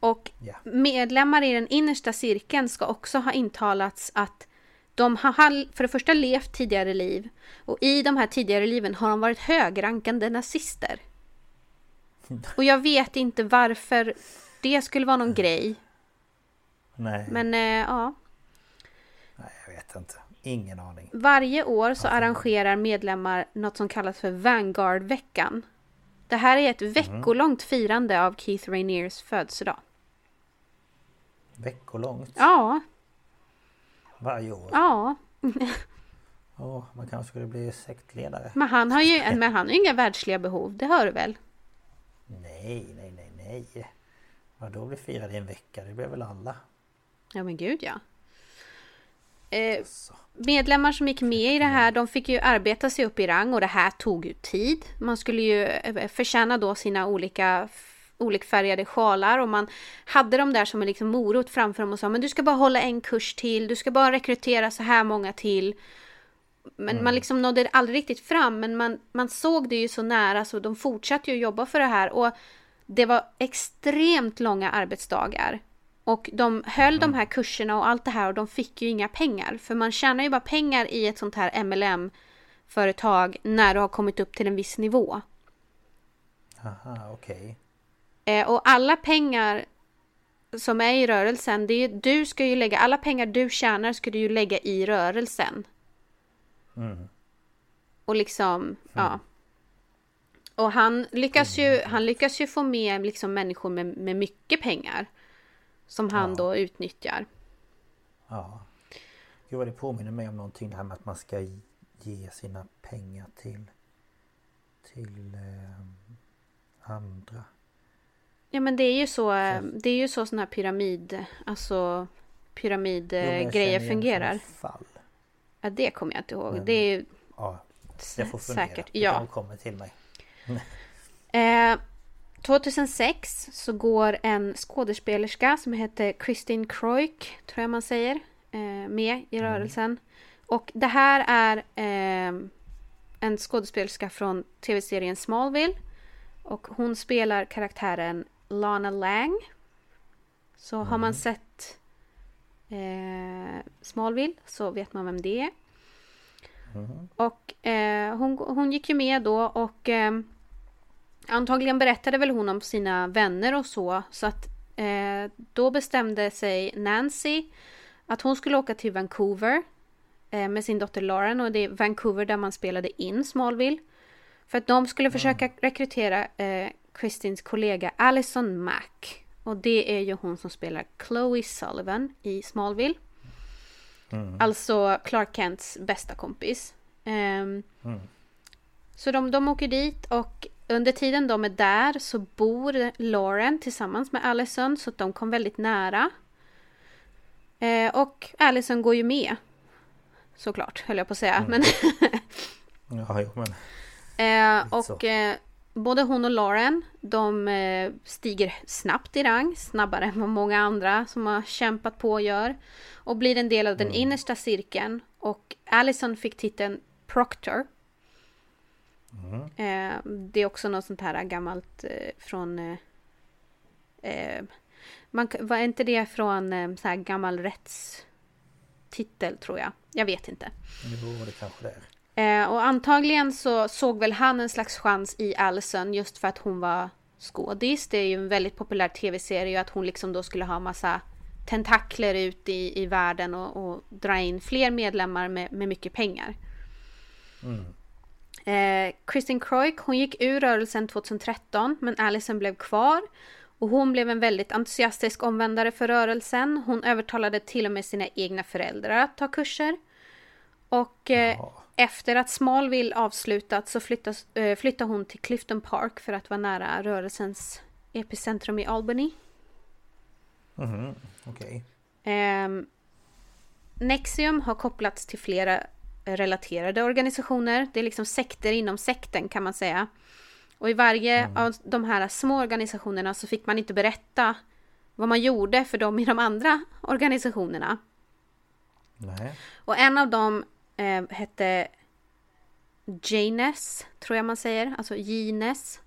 Och Ja. medlemmar i den innersta cirkeln ska också ha intalats att de har för det första levt tidigare liv och i de här tidigare liven har de varit högrankande nazister. Och jag vet inte varför det skulle vara någon grej. Nej, Men eh, ja, nej, jag vet inte. Ingen aning. varje år så arrangerar medlemmar något som kallas för Vanguard-veckan. Det här är ett veckolångt firande av Keith Rainiers födelsedag. Veckolångt. Ja, Varje år. ja. Åh, man kanske skulle bli sektledare. Men han har ju men han har ju inga världsliga behov, det hör du väl? Nej, nej, nej, nej. Vadå blir firad i en vecka? Det blir väl alla? Ja men gud ja. Eh, medlemmar som gick med i det här, de fick ju arbeta sig upp i rang och det här tog ju tid. Man skulle ju eh, förtjäna då sina olika olikfärgade sjalar och man hade dem där som en liksom morot framför dem och sa men du ska bara hålla en kurs till, du ska bara rekrytera så här många till. Men man liksom nådde aldrig riktigt fram men man, man såg det ju så nära så de fortsatte ju jobba för det här och det var extremt långa arbetsdagar. Och de höll de här kurserna och allt det här och de fick ju inga pengar. För man tjänar ju bara pengar i ett sånt här MLM-företag när du har kommit upp till en viss nivå. Aha, okej. Eh, och alla pengar som är i rörelsen, det är, du ska ju lägga, alla pengar du tjänar ska du ju lägga i rörelsen. Mm. Och liksom, ja. Och han lyckas ju, han lyckas ju få med liksom människor med, med mycket pengar. Som han Ja. då utnyttjar. Ja. Gud vad det påminner mig om någonting det här med att man ska ge sina pengar till till eh, andra. Ja men det är ju så, eh, det är ju så sån här pyramid, alltså pyramidgrejer fungerar. sådana Fall. Ja det kommer jag inte ihåg. Men- Det är ju Ja, jag får fundera. säkert. Det Ja. kanske kommer till mig. Eh, 2006 så går en skådespelerska som heter Christine Kroik, tror jag man säger, eh, med i rörelsen. Och det här är eh, en skådespelerska från tv-serien Smallville. Och hon spelar karaktären Lana Lang. Så har man sett eh, Smallville så vet man vem det är. Och eh, hon, hon gick ju med då och eh, antagligen berättade väl hon om sina vänner och så. Så att eh, då bestämde sig Nancy att hon skulle åka till Vancouver eh, med sin dotter Lauren och det är Vancouver där man spelade in Smallville. För att de skulle försöka rekrytera eh, Christins kollega Allison Mack. Och det är ju hon som spelar Chloe Sullivan i Smallville. Alltså Clark Kents bästa kompis. Ehm, Så de, de åker dit och under tiden de är där så bor Lauren tillsammans med Allison så att de kom väldigt nära. Eh, och Allison går ju med. Såklart, höll jag på att säga. Men Ja, jo men. Eh, och eh, både hon och Lauren, de eh, stiger snabbt i rang, snabbare än vad många andra som har kämpat på gör. Och blir en del av den innersta cirkeln. Och Allison fick titeln Proctor. Eh, det är också något sånt här gammalt eh, från... Man, var inte det från så här gammal rättstitel tror jag? Jag vet inte. Jo, det kanske det är. Eh, och antagligen så såg väl han en slags chans i Allison just för att hon var skådis. Det är ju en väldigt populär tv-serie att hon liksom då skulle ha massa tentakler ut i, i världen och, och dra in fler medlemmar med, med mycket pengar. Eh, Kristin Kroik, hon gick ur rörelsen 2013 men Allison blev kvar. Och hon blev en väldigt entusiastisk omvändare för rörelsen. Hon övertalade till och med sina egna föräldrar att ta kurser. Och eh, Ja. Efter att Smallville avslutat så flyttas, eh, flyttade hon till Clifton Park för att vara nära rörelsens epicentrum i Albany. Mhm, Okej. Ehm, Nexium har kopplats till flera relaterade organisationer. Det är liksom sekter inom sekten kan man säga. Och i varje av de här små organisationerna så fick man inte berätta vad man gjorde för dem i de andra organisationerna. Nej. Och en av dem eh, hette Janes, tror jag man säger, alltså Gines.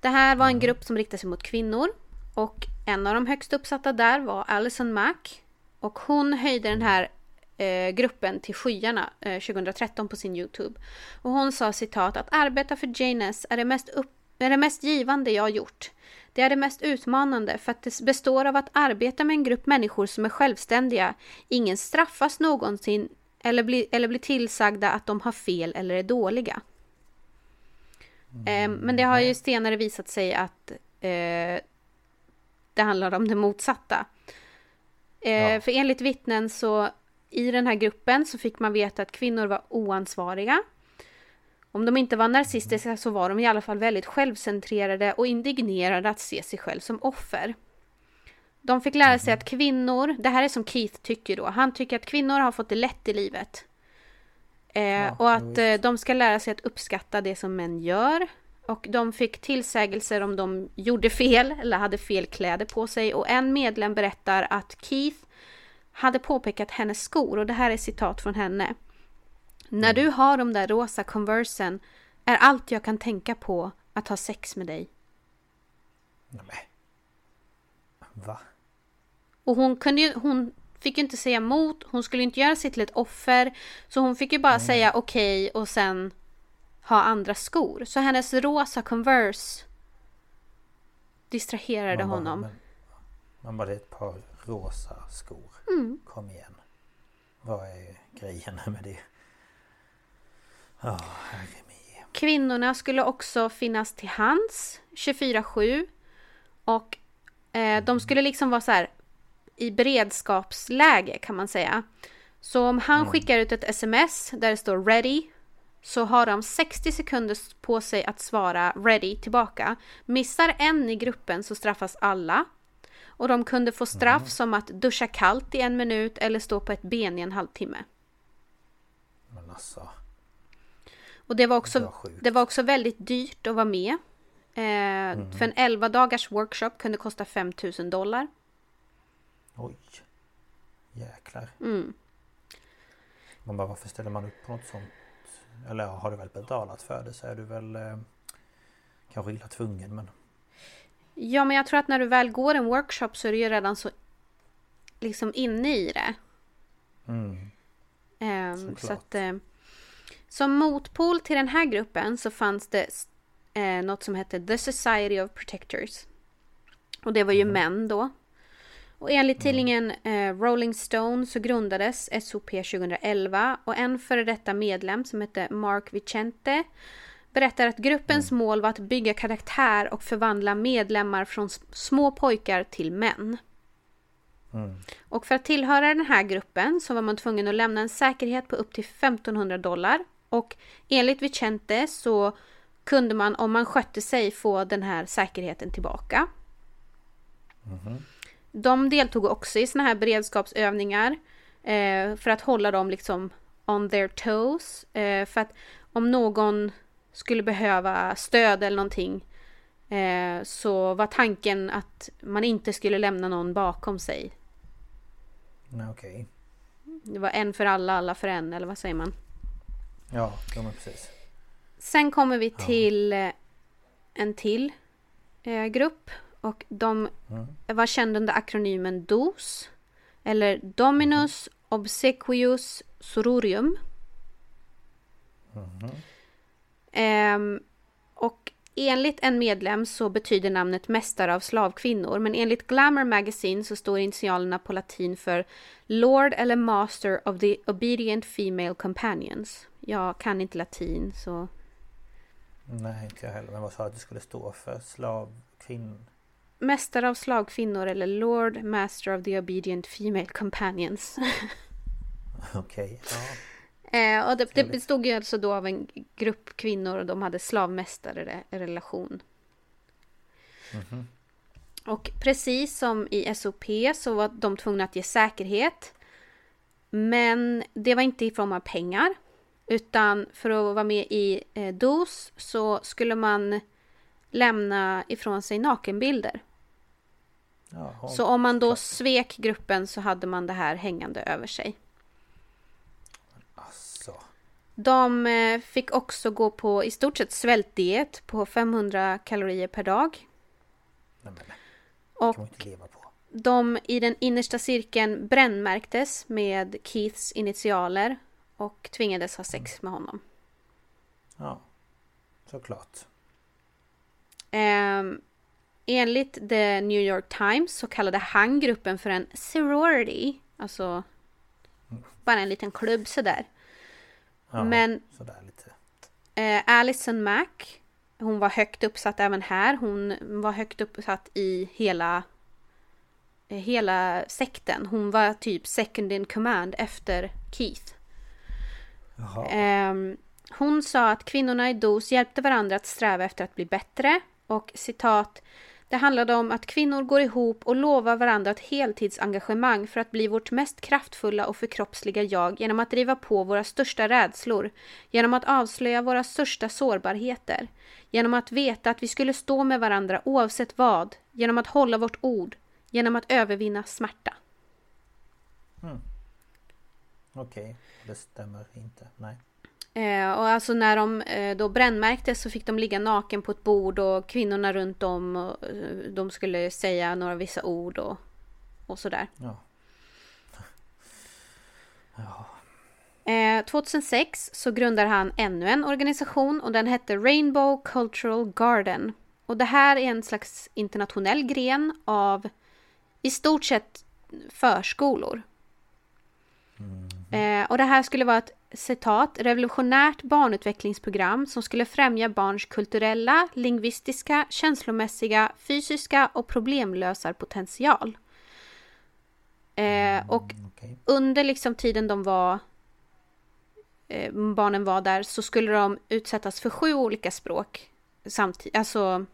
Det här var en grupp som riktade sig mot kvinnor. Och en av de högst uppsatta där var Alison Mack. Och hon höjde den här eh, gruppen till skyarna eh, 2013 på sin Youtube. Och hon sa citat att arbeta för Janes är det mest, upp, är det mest givande jag har gjort. Det är det mest utmanande för att det består av att arbeta med en grupp människor som är självständiga. Ingen straffas någonsin eller blir, eller blir tillsagda att de har fel eller är dåliga. Eh, men det har ju senare visat sig att eh, det handlar om det motsatta. Eh, Ja. För enligt vittnen så i den här gruppen så fick man veta att kvinnor var oansvariga. Om de inte var narcissistiska så var de i alla fall väldigt självcentrerade och indignerade att se sig själv som offer. De fick lära sig att kvinnor, det här är som Keith tycker då, han tycker att kvinnor har fått det lätt i livet. Eh, Ja, och att eh, de ska lära sig att uppskatta det som män gör. Och de fick tillsägelser om de gjorde fel eller hade fel kläder på sig. Och en medlem berättar att Keith hade påpekat hennes skor och det här är citat från henne. När du har de där rosa Conversen är allt jag kan tänka på att ha sex med dig. Nej. Va? Och hon kunde ju, hon fick ju inte säga emot, hon skulle inte göra sig till ett offer. Så hon fick ju bara säga okej och sen ha andra skor. Så hennes rosa Converse distraherade Man bara, honom. Men, man bara, det är ett par rosa skor. Mm. Kom igen. Vad är grejen med det? Ja, herre min. Kvinnorna skulle också finnas till hands 24-7. Och eh, de skulle liksom vara så här i beredskapsläge kan man säga. Så om han skickar ut ett sms där det står ready så har de 60 sekunder på sig att svara ready tillbaka. Missar en i gruppen så straffas alla. Och de kunde få straff som att duscha kallt i en minut eller stå på ett ben i en halvtimme. Men alltså. Och det var Det också, var sjukt. det var också väldigt dyrt att vara med. Eh, För en 11 dagars workshop kunde kosta 5000 dollar. Oj. Jäklar. Mm. Man bara, varför ställer man upp på något sånt? Eller har du väl betalat för det så är du väl eh, kanske illa tvungen men Ja, men jag tror att när du väl går en workshop så är det ju redan så liksom inne i det. Mm. Såklart. så att, eh, som motpol till den här gruppen så fanns det eh, något som hette The Society of Protectors. Och det var ju män då. Och enligt tidningen eh, Rolling Stone så grundades SOP 2011 och en före detta medlem som hette Mark Vicente berättar att gruppens mål var att bygga karaktär och förvandla medlemmar från små pojkar till män. Och för att tillhöra den här gruppen så var man tvungen att lämna en säkerhet på upp till 1500 dollar. Och enligt Vicente så kunde man om man skötte sig få den här säkerheten tillbaka. De deltog också i såna här beredskapsövningar eh, för att hålla dem liksom on their toes. Eh, för att om någon skulle behöva stöd eller någonting eh, så var tanken att man inte skulle lämna någon bakom sig. Okej. Det var en för alla, alla för en, eller vad säger man? Ja, ja men precis. Sen kommer vi till eh, en till eh, grupp. Och de var kända under akronymen DOS. Eller Dominus Obsequius Sororium. Ehm, och enligt en medlem så betyder namnet mästare av slavkvinnor. Men enligt Glamour Magazine så står initialerna på latin för Lord eller Master of the Obedient Female Companions. Jag kan inte latin så Nej, inte jag heller. Men vad sa du att det skulle stå för? Slav, kvinn... Mästare av slagkvinnor eller Lord Master of the Obedient Female Companions. Okej, ja. eh, och det, det bestod ju alltså då av en grupp kvinnor och de hade slavmästare relation. Och precis som i SOP så var de tvungna att ge säkerhet. Men det var inte i form av pengar. Utan för att vara med i eh, DOS så skulle man lämna ifrån sig nakenbilder. Jaha. Så om man då svek gruppen så hade man det här hängande över sig. Asså. De eh, fick också gå på i stort sett svältdiet på 500 kalorier per dag. Nej det Och de i den innersta cirkeln brännmärktes med Keiths initialer och tvingades ha sex med honom. Ja, såklart. Ehm, enligt The New York Times så kallade han gruppen för en sorority. Alltså bara en liten klubb sådär. Ja, Men Sådär lite. Eh, Alison Mack, hon var högt uppsatt även här. Hon var högt uppsatt i hela, eh, hela sekten. Hon var typ second in command efter Keith. Ehm, hon sa att kvinnorna i DOS hjälpte varandra att sträva efter att bli bättre. Och citat. Det handlade om att kvinnor går ihop och lovar varandra ett heltidsengagemang för att bli vårt mest kraftfulla och förkroppsliga jag genom att driva på våra största rädslor, genom att avslöja våra största sårbarheter, genom att veta att vi skulle stå med varandra oavsett vad, genom att hålla vårt ord, genom att övervinna smärta. Hmm. Okej, det stämmer inte. Nej. Eh, och alltså när de eh, då brännmärktes så fick de ligga naken på ett bord och kvinnorna runt om och, eh, de skulle säga några vissa ord och, och sådär. Ja. Eh, 2006 så grundar han ännu en organisation och den hette Rainbow Cultural Garden. Och det här är en slags internationell gren av i stort sett förskolor. Eh, och det här skulle vara ett citat revolutionärt barnutvecklingsprogram som skulle främja barns kulturella, lingvistiska, känslomässiga, fysiska och problemlösarpotential. Eh, och Okej. under liksom tiden de var eh, barnen var där så skulle de utsättas för sju olika språk samtidigt, alltså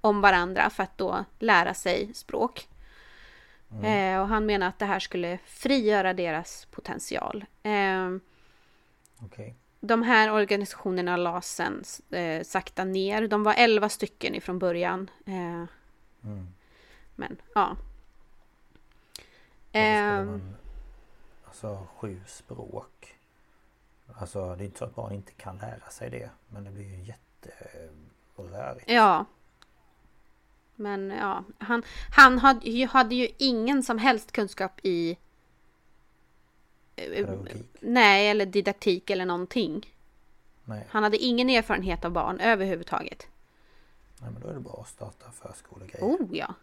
om varandra för att då lära sig språk. Eh, och han menar att det här skulle frigöra deras potential. Eh, Okej. de här organisationerna lades sen eh, sakta ner. De var elva stycken ifrån början. Eh, Men ja. Eh, man- Alltså sju språk. Alltså det är inte så att barn inte kan lära sig det. Men det blir ju jätterörigt. ja. Men ja, han, han hade, hade ju ingen som helst kunskap i... eh, Pedagogik. Nej, eller didaktik eller någonting. Nej. Han hade ingen erfarenhet av barn överhuvudtaget. Nej men då är det bra att starta förskolegrejer. Oh ja.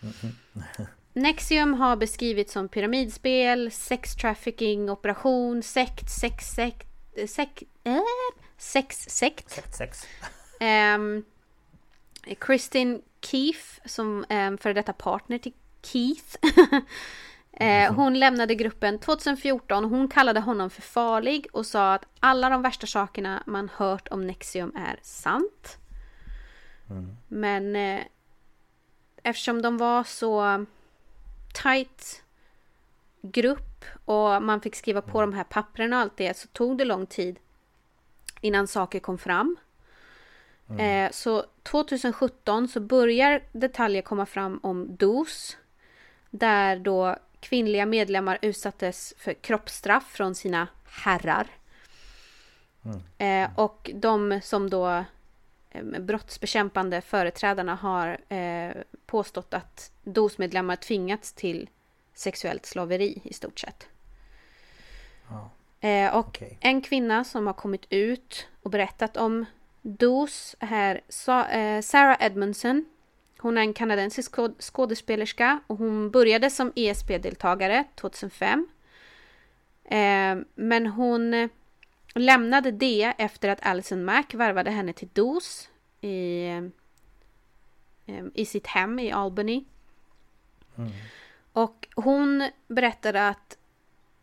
Nexium har beskrivits som pyramidspel, sex trafficking, operation, sekt, sex, sekt, sek, äh, sex, sekt. Sex, sex. Um, Kristin Keefe, som um, före detta partner till Keith. eh, hon lämnade gruppen 2014. Hon kallade honom för farlig och sa att alla de värsta sakerna man hört om Nexium är sant. Men eh, eftersom de var så tight grupp och man fick skriva på de här pappren och allt det så tog det lång tid innan saker kom fram. Eh, så 2017 så börjar detaljer komma fram om DOS. Där då kvinnliga medlemmar utsattes för kroppsstraff från sina herrar. Eh, och de som då eh, brottsbekämpande företrädarna har eh, påstått att DOS-medlemmar tvingats till sexuellt slaveri i stort sett. Eh, och Okej. en kvinna som har kommit ut och berättat om DOS är Sa- Sarah Edmondson. Hon är en kanadensisk skåd- skådespelerska och hon började som ESP-deltagare 2005. Eh, men hon eh, lämnade det efter att Alison Mack värvade henne till DOS i, eh, i sitt hem i Albany. Och hon berättade att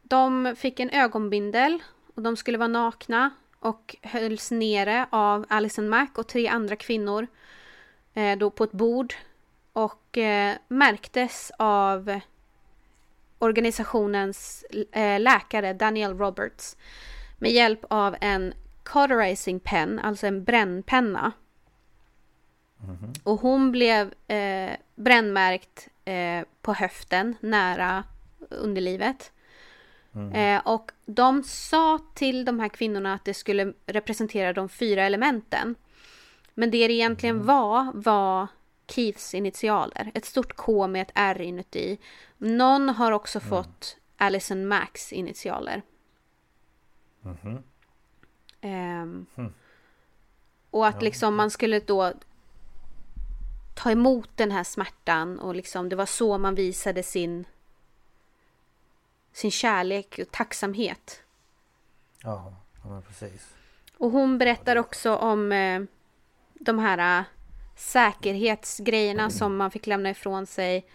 de fick en ögonbindel och de skulle vara nakna och hölls nere av Alison Mack och tre andra kvinnor eh, då på ett bord och eh, märktes av organisationens eh, läkare Daniel Roberts med hjälp av en cauterizing pen, alltså en brännpenna. Och hon blev eh, brännmärkt eh, på höften nära underlivet. Eh, och de sa till de här kvinnorna att det skulle representera de fyra elementen. Men det det egentligen var, var Keiths initialer. Ett stort K med ett R inuti. Någon har också fått Alison Macks initialer. Ehm, Och att liksom man skulle då ta emot den här smärtan och liksom det var så man visade sin sin kärlek och tacksamhet. Ja, ja precis. Och hon berättar också om eh, de här eh, säkerhetsgrejerna som man fick lämna ifrån sig.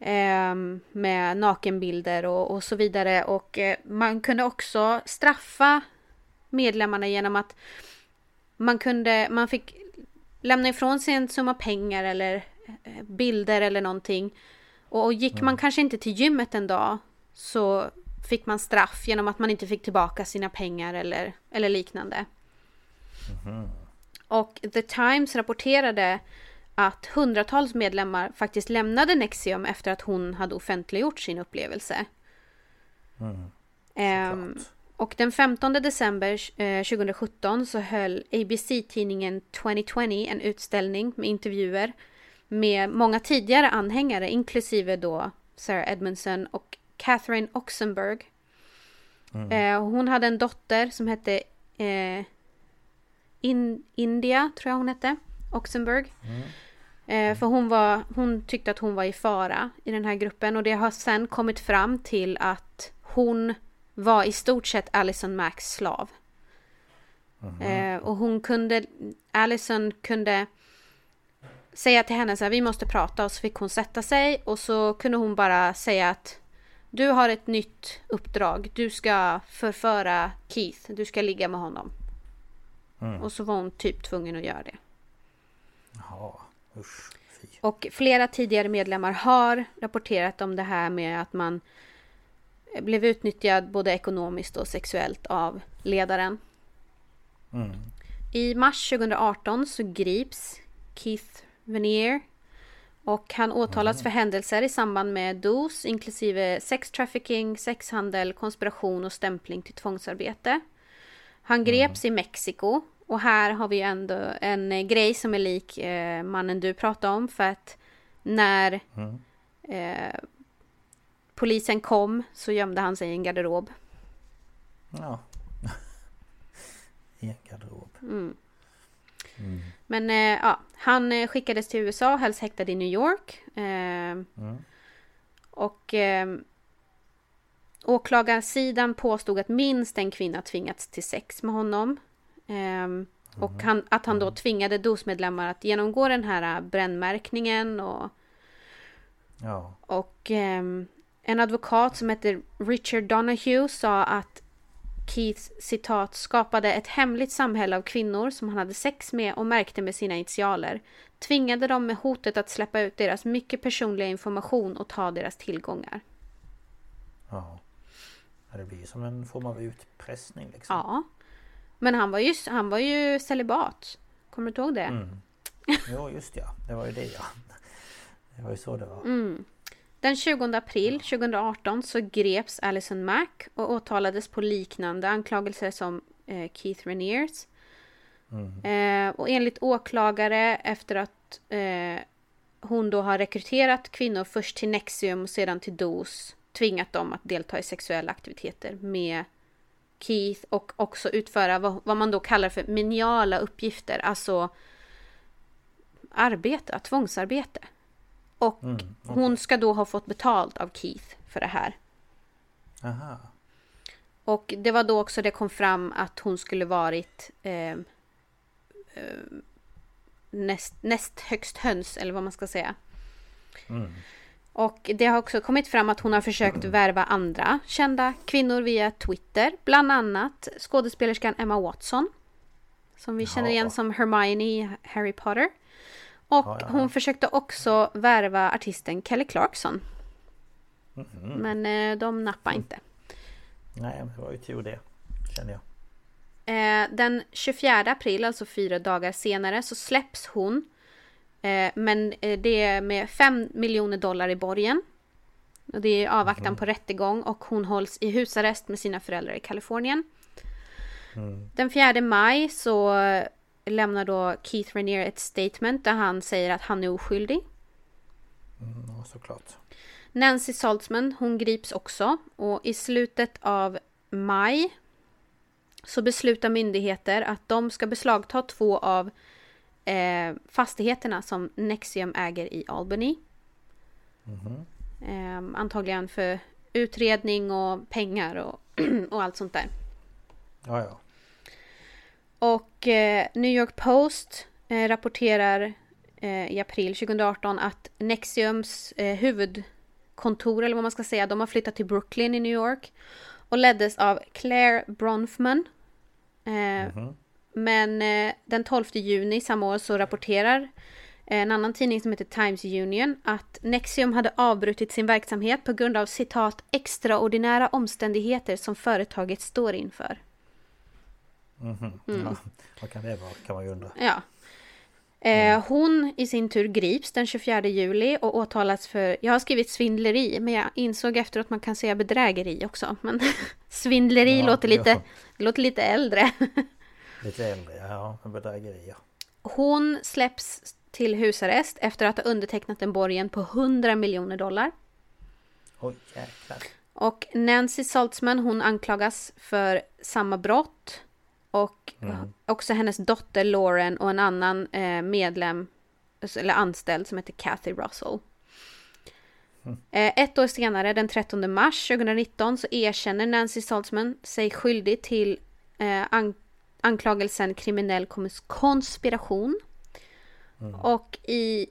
Eh, med nakenbilder och, och så vidare. Och eh, man kunde också straffa medlemmarna genom att man kunde, man fick lämna ifrån sig en summa pengar eller eh, bilder eller någonting. Och, och gick man kanske inte till gymmet en dag så fick man straff genom att man inte fick tillbaka sina pengar eller, eller liknande. Och The Times rapporterade att hundratals medlemmar faktiskt lämnade Nexium efter att hon hade offentliggjort sin upplevelse. Ehm, Såklart. och den 15 december eh, 2017 så höll ABC-tidningen 2020 en utställning med intervjuer med många tidigare anhängare inklusive då Sarah Edmondson och Catherine Oxenberg. Eh, hon hade en dotter som hette eh, In, India, tror jag hon hette, Oxenberg. Eh, för hon, var, hon tyckte att hon var i fara i den här gruppen och det har sen kommit fram till att hon var i stort sett Alison Macks slav. Eh, och hon kunde, Alison kunde säga till henne så här, vi måste prata och så fick hon sätta sig och så kunde hon bara säga att du har ett nytt uppdrag, du ska förföra Keith, du ska ligga med honom. Och så var hon typ tvungen att göra det. Jaha, usch. Fy. Och flera tidigare medlemmar har rapporterat om det här med att man blev utnyttjad både ekonomiskt och sexuellt av ledaren. I mars 2018 så grips Keith Vanier och han åtalas för händelser i samband med DOS inklusive sex trafficking, sexhandel, konspiration och stämpling till tvångsarbete. Han greps i Mexiko och här har vi ändå en eh, grej som är lik eh, mannen du pratade om för att när Mm. eh, polisen kom så gömde han sig i en garderob. Ja. I en garderob. Mm. Mm. Men eh, ja, han eh, skickades till USA, helst häktad i New York. Eh, Mm. och åklagarsidan påstod att minst en kvinna tvingats till sex med honom. Eh, och han, att han då tvingade DOS-medlemmar att genomgå den här eh, brännmärkningen och Ja. Och ehm, en advokat som heter Richard Donahue sa att Keith citat skapade ett hemligt samhälle av kvinnor som han hade sex med och märkte med sina initialer. Tvingade dem med hotet att släppa ut deras mycket personliga information och ta deras tillgångar. Ja. Ja, Det blir ju som en form av utpressning liksom. Ja. Men han var ju, han var ju celibat. Kommer du ihåg det? Mm. Jo just ja, det var ju det ja. Det var ju så det var. Mm. Den 20 april 2018 så greps Alison Mack och åtalades på liknande anklagelser som eh, Keith Reniers. Eh, och enligt åklagare efter att eh, hon då har rekryterat kvinnor först till Nexium och sedan till DOS tvingat dem att delta i sexuella aktiviteter med Keith och också utföra vad, vad man då kallar för meniala uppgifter, alltså arbete, tvångsarbete. Och Mm, hon ska då ha fått betalt av Keith för det här. Aha. Och det var då också det kom fram att hon skulle varit eh, eh, näst, näst högst höns, eller vad man ska säga. Mm. Och det har också kommit fram att hon har försökt värva andra kända kvinnor via Twitter. Bland annat skådespelerskan Emma Watson. Som vi känner Ja. igen som Hermione i Harry Potter. Och Ja, ja, ja. hon försökte också värva artisten Kelly Clarkson. Mhm. Men eh, de nappade inte. Nej men det var ju tur det. Känner jag. Eh, den 24 april, alltså fyra dagar senare, så släpps hon. Eh, men eh, det är med 5 miljoner dollar i borgen. Och det är i avvaktan på rättegång och hon hålls i husarrest med sina föräldrar i Kalifornien. Den 4 maj så lämnar då Keith Raniere ett statement där han säger att han är oskyldig. Mm, såklart. Nancy Saltzman, hon grips också och i slutet av maj så beslutar myndigheter att de ska beslagta två av eh, fastigheterna som Nexium äger i Albany. Eh, antagligen för utredning och pengar och, och allt sånt där. Ja ja. Och eh, New York Post eh, rapporterar eh, i april 2018 att Nexiums eh, huvudkontor, eller vad man ska säga, de har flyttat till Brooklyn i New York. Och leddes av Claire Bronfman. Eh, Men eh, den 12 juni samma år så rapporterar en annan tidning som heter Times Union att Nexium hade avbrutit sin verksamhet på grund av citat extraordinära omständigheter som företaget står inför. Mhm. Mm. ja. Vad kan det vara kan man ju undra. Ja. Eh, hon i sin tur grips den 24 juli och åtalas för, jag har skrivit svindleri, men jag insåg efteråt att man kan säga bedrägeri också. Men svindleri Ja, låter, lite, ja. låter lite äldre. Lite äldre ja. Bedrägerier. Hon släpps till husarrest efter att ha undertecknat en borgen på 100 miljoner dollar. Oj jäklar. Och Nancy Saltzman hon anklagas för samma brott. Och också hennes dotter Lauren och en annan eh, medlem, eller anställd som heter Kathy Russell. Eh, ett år senare, den 13 mars 2019, så erkänner Nancy Saltzman sig skyldig till eh, anklagelsen kriminell kons- konspiration. Och i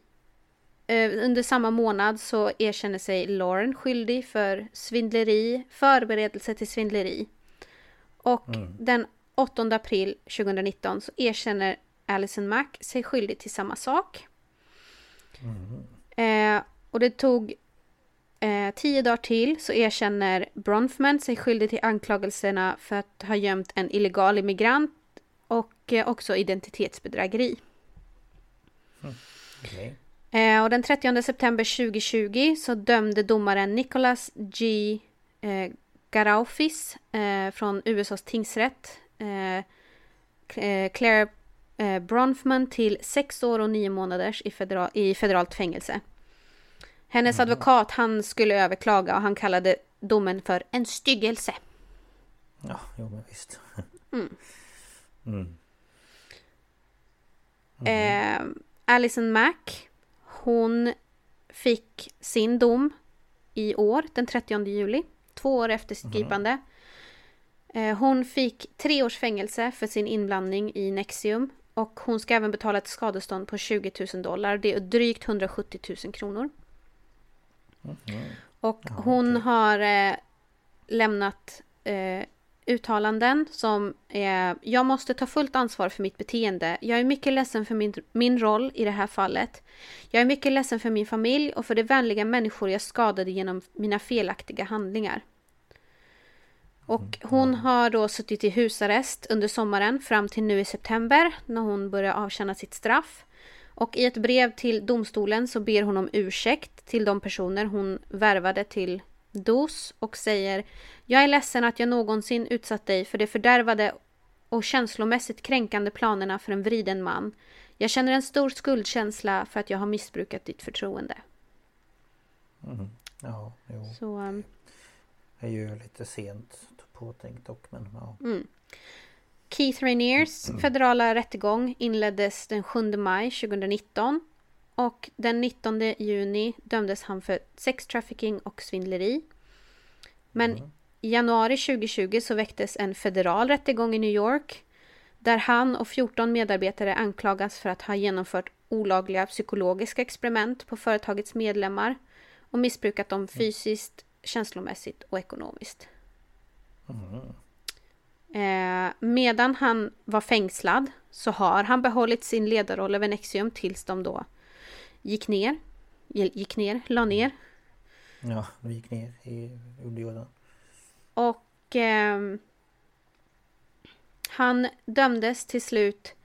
Eh, Under samma månad så erkänner sig Lauren skyldig för svindleri, förberedelse till svindleri. Och den 8 april 2019 så erkänner Alison Mack sig skyldig till samma sak. Eh, och det tog eh, tio dagar till så erkänner Bronfman sig skyldig till anklagelserna för att ha gömt en illegal immigrant och eh, också identitetsbedrägeri. Okej. Eh, och den 30 september 2020 så dömde domaren Nicholas G. Eh, Garaufis från USAs tingsrätt Claire Bronfman till sex år och nio månaders i, federal, i federalt fängelse. Hennes Mm. advokat han skulle överklaga och han kallade domen för en styggelse. Ja, jo men visst. Mm. Mm. Eh, Alison Mack, hon fick sin dom i år, den 30 juli. Två år efter sitt gripande. Eh, hon fick tre års fängelse för sin inblandning i Nexium. Och hon ska även betala ett skadestånd på 20 000 dollar. Det är drygt 170 000 kronor. Och Ja, hon okej. har eh, lämnat eh, uttalanden som är Jag måste ta fullt ansvar för mitt beteende. Jag är mycket ledsen för min, min roll i det här fallet. Jag är mycket ledsen för min familj och för de vänliga människor jag skadade genom mina felaktiga handlingar. Och hon har då suttit i husarrest under sommaren fram till nu i september när hon börjar avtjäna sitt straff. Och i ett brev till domstolen så ber hon om ursäkt till de personer hon värvade till DOS och säger Jag är ledsen att jag någonsin utsatt dig för de fördärvade och känslomässigt kränkande planerna för en vriden man. Jag känner en stor skuldkänsla för att jag har missbrukat ditt förtroende. Ja, jo. Så um, Det är ju lite sent påtänkt dock men ja. Keith Rainiers federala rättegång inleddes den 7 maj 2019 och den 19 juni dömdes han för sextrafficking och svindleri. Men i januari 2020 så väcktes en federal rättegång i New York där han och 14 medarbetare anklagas för att ha genomfört olagliga psykologiska experiment på företagets medlemmar och missbrukat dem fysiskt, känslomässigt och ekonomiskt. Eh, medan han var fängslad så har han behållit sin ledarroll över Nexium tills de då gick ner. Gick ner, la ner. Ja, de gick ner i underjorden. Och ehm, han dömdes till slut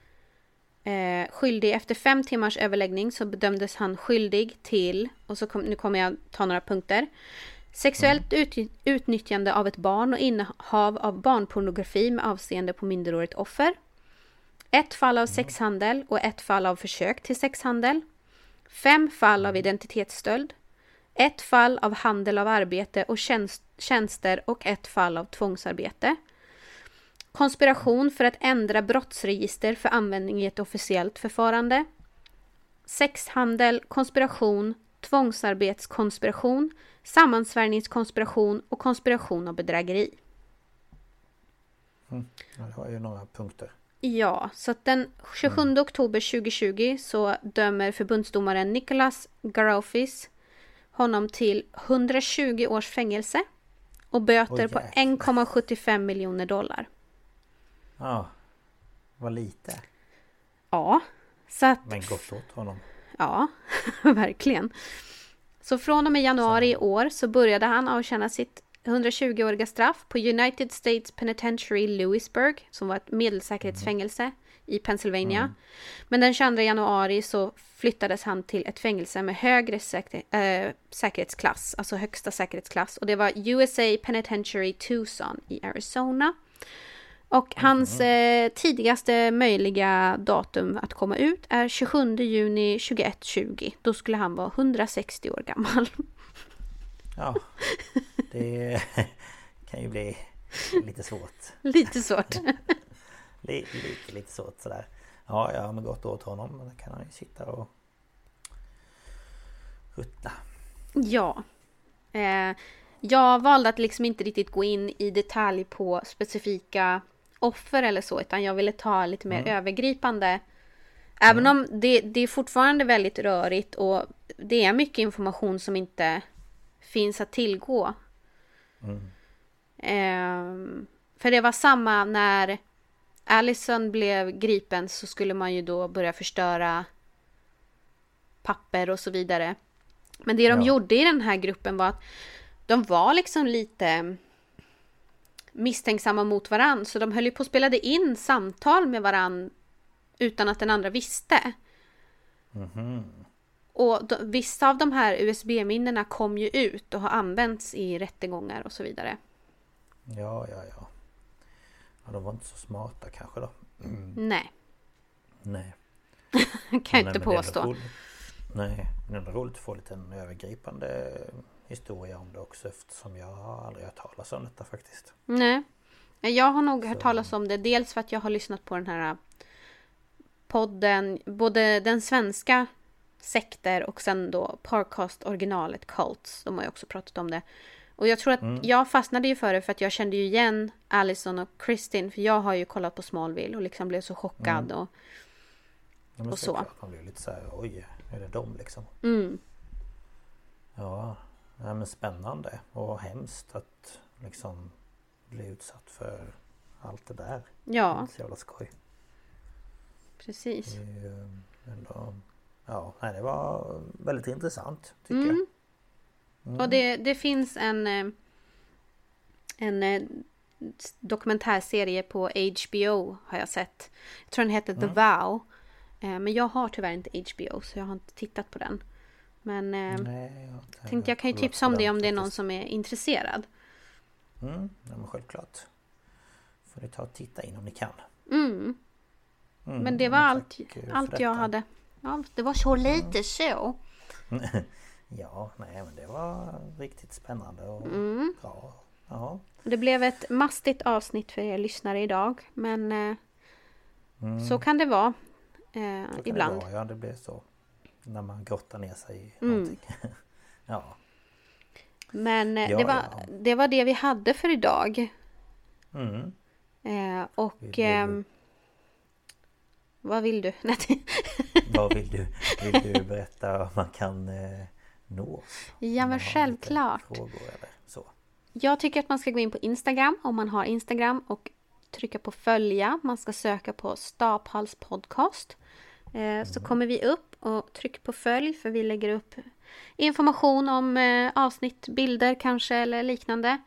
eh, skyldig. Efter fem timmars överläggning så bedömdes han skyldig till, och så kom, nu kommer jag ta några punkter. Sexuellt ut, utnyttjande av ett barn och innehav av barnpornografi med avseende på minderårigt offer. Ett fall av sexhandel och ett fall av försök till sexhandel. Fem fall av identitetsstöld. Ett fall av handel av arbete och tjänst, tjänster och ett fall av tvångsarbete. Konspiration för att ändra brottsregister för användning i ett officiellt förfarande. Sexhandel, konspiration, tvångsarbetskonspiration, sammansvärjningskonspiration och konspiration och bedrägeri. Mm. det var ju några punkter. Ja, så att den 27 oktober 2020 så dömer förbundsdomaren Nicholas Garofis honom till 120 års fängelse och böter Oj, på jäklar. 1,75 miljoner dollar. Ja, vad lite. Ja, så att Men gott åt honom. Ja, verkligen. Så från och med januari i år så började han avtjäna sitt 120-åriga straff på United States Penitentiary Lewisburg som var ett medelsäkerhetsfängelse i Pennsylvania. Men den 22 januari så flyttades han till ett fängelse med högre säker äh, säkerhetsklass, alltså högsta säkerhetsklass. Och det var USA Penitentiary Tucson i Arizona. Och hans eh, tidigaste möjliga datum att komma ut är 27 juni 2120. Då skulle han vara 160 år gammal. Ja, det kan ju bli lite svårt. Lite svårt. Lite, lite, lite svårt sådär. Ja, ja men gott åt honom. Då kan han ju sitta och ruttna. Ja. Eh, jag valde att liksom inte riktigt gå in i detalj på specifika offer eller så, utan jag ville ta lite mer övergripande. Även om det, det är fortfarande väldigt rörigt och det är mycket information som inte finns att tillgå. Ehm, för det var samma när Allison blev gripen så skulle man ju då börja förstöra papper och så vidare. Men det de Ja. gjorde i den här gruppen var att de var liksom lite misstänksamma mot varann. Så de höll ju på och spelade in samtal med varann utan att den andra visste. Och de, vissa av de här USB-minnena kom ju ut och har använts i rättegångar och så vidare. Ja, ja, ja. Ja, de var inte så smarta kanske då. Nej, Nej. kan jag inte påstå. roligt- Nej, men det är roligt att få lite en övergripande historia om det också eftersom jag aldrig hört talas om detta faktiskt. Nej. Jag har nog hört talas om det. Dels för att jag har lyssnat på den här podden. Både den svenska sekter och sen då Parcast originalet Cults. De har ju också pratat om det. Och jag tror att jag fastnade ju för det för att jag kände ju igen Allison och Kristin. För jag har ju kollat på Smallville och liksom blev så chockad. Och, Ja, Och så. Man blir lite så här, oj, är det dem liksom? mm, Ja, ja men spännande och hemskt att liksom bli utsatt för allt det där. ja, Så jävla skoj. precis. Det är ju ändå... Ja, det var väldigt intressant tycker Mm. jag. Och det, det finns en, eh, en eh, dokumentärserie på HBO har jag sett. Jag tror den heter The Vow. Eh, Men jag har tyvärr inte HBO så jag har inte tittat på den. Men Nej, jag tänkte jag kan ju tipsa om det om det är någon som är intresserad. Mm, ja, men självklart. Får ni ta och titta in om ni kan. Mm. Mm, Men det var allt, allt jag detta. hade. Ja, det var så lite så. Ja, nej men det var riktigt spännande och Mm. bra. Ja. Det blev ett mastigt avsnitt för er lyssnare idag. Men eh, så kan det vara. Eh, Mm. Kan ibland. Det vara, ja, det blir så. När man grottar ner sig i Mm. någonting. ja. Men eh, Ja, det, var, ja. det var det vi hade för idag. Mm. Eh, och... Vad vill du? Vad vill du? Vill du berätta om man kan eh, nå oss? ja men självklart. Frågor eller så. Jag tycker att man ska gå in på Instagram om man har Instagram och trycka på följa. Man ska söka på Staphals podcast. Eh, Så kommer vi upp och tryck på följ för vi lägger upp information om eh, avsnitt, bilder kanske eller liknande.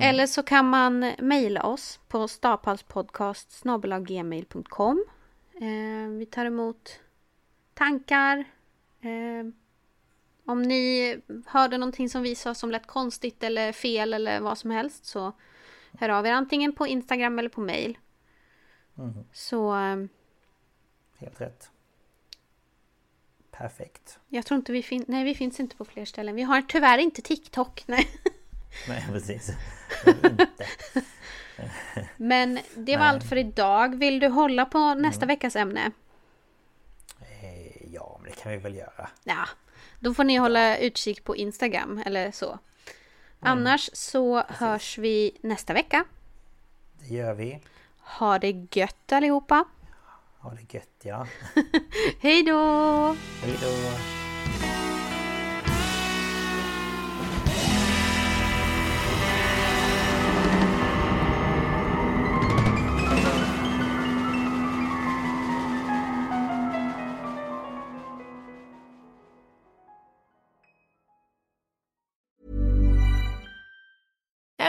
Eller så kan man mejla oss på staphalspodcast gmail.com. Eh, vi tar emot tankar. Eh, om ni hörde någonting som vi sa som lät konstigt eller fel eller vad som helst så hör av er antingen på Instagram eller på mail. Mhm. Så eh, Helt rätt. Perfekt. jag tror inte vi finns... Nej, vi finns inte på fler ställen. Vi har tyvärr inte TikTok. Nej. Nej precis. Inte. Men det var allt för idag. Vill du hålla på nästa veckas ämne? Eh, Ja men det kan vi väl göra. Ja, då får ni hålla utkik på Instagram eller så. Annars så hörs vi nästa vecka. Det gör vi. Ha det gött allihopa. Ha det gött ja. Hej då! Hej då.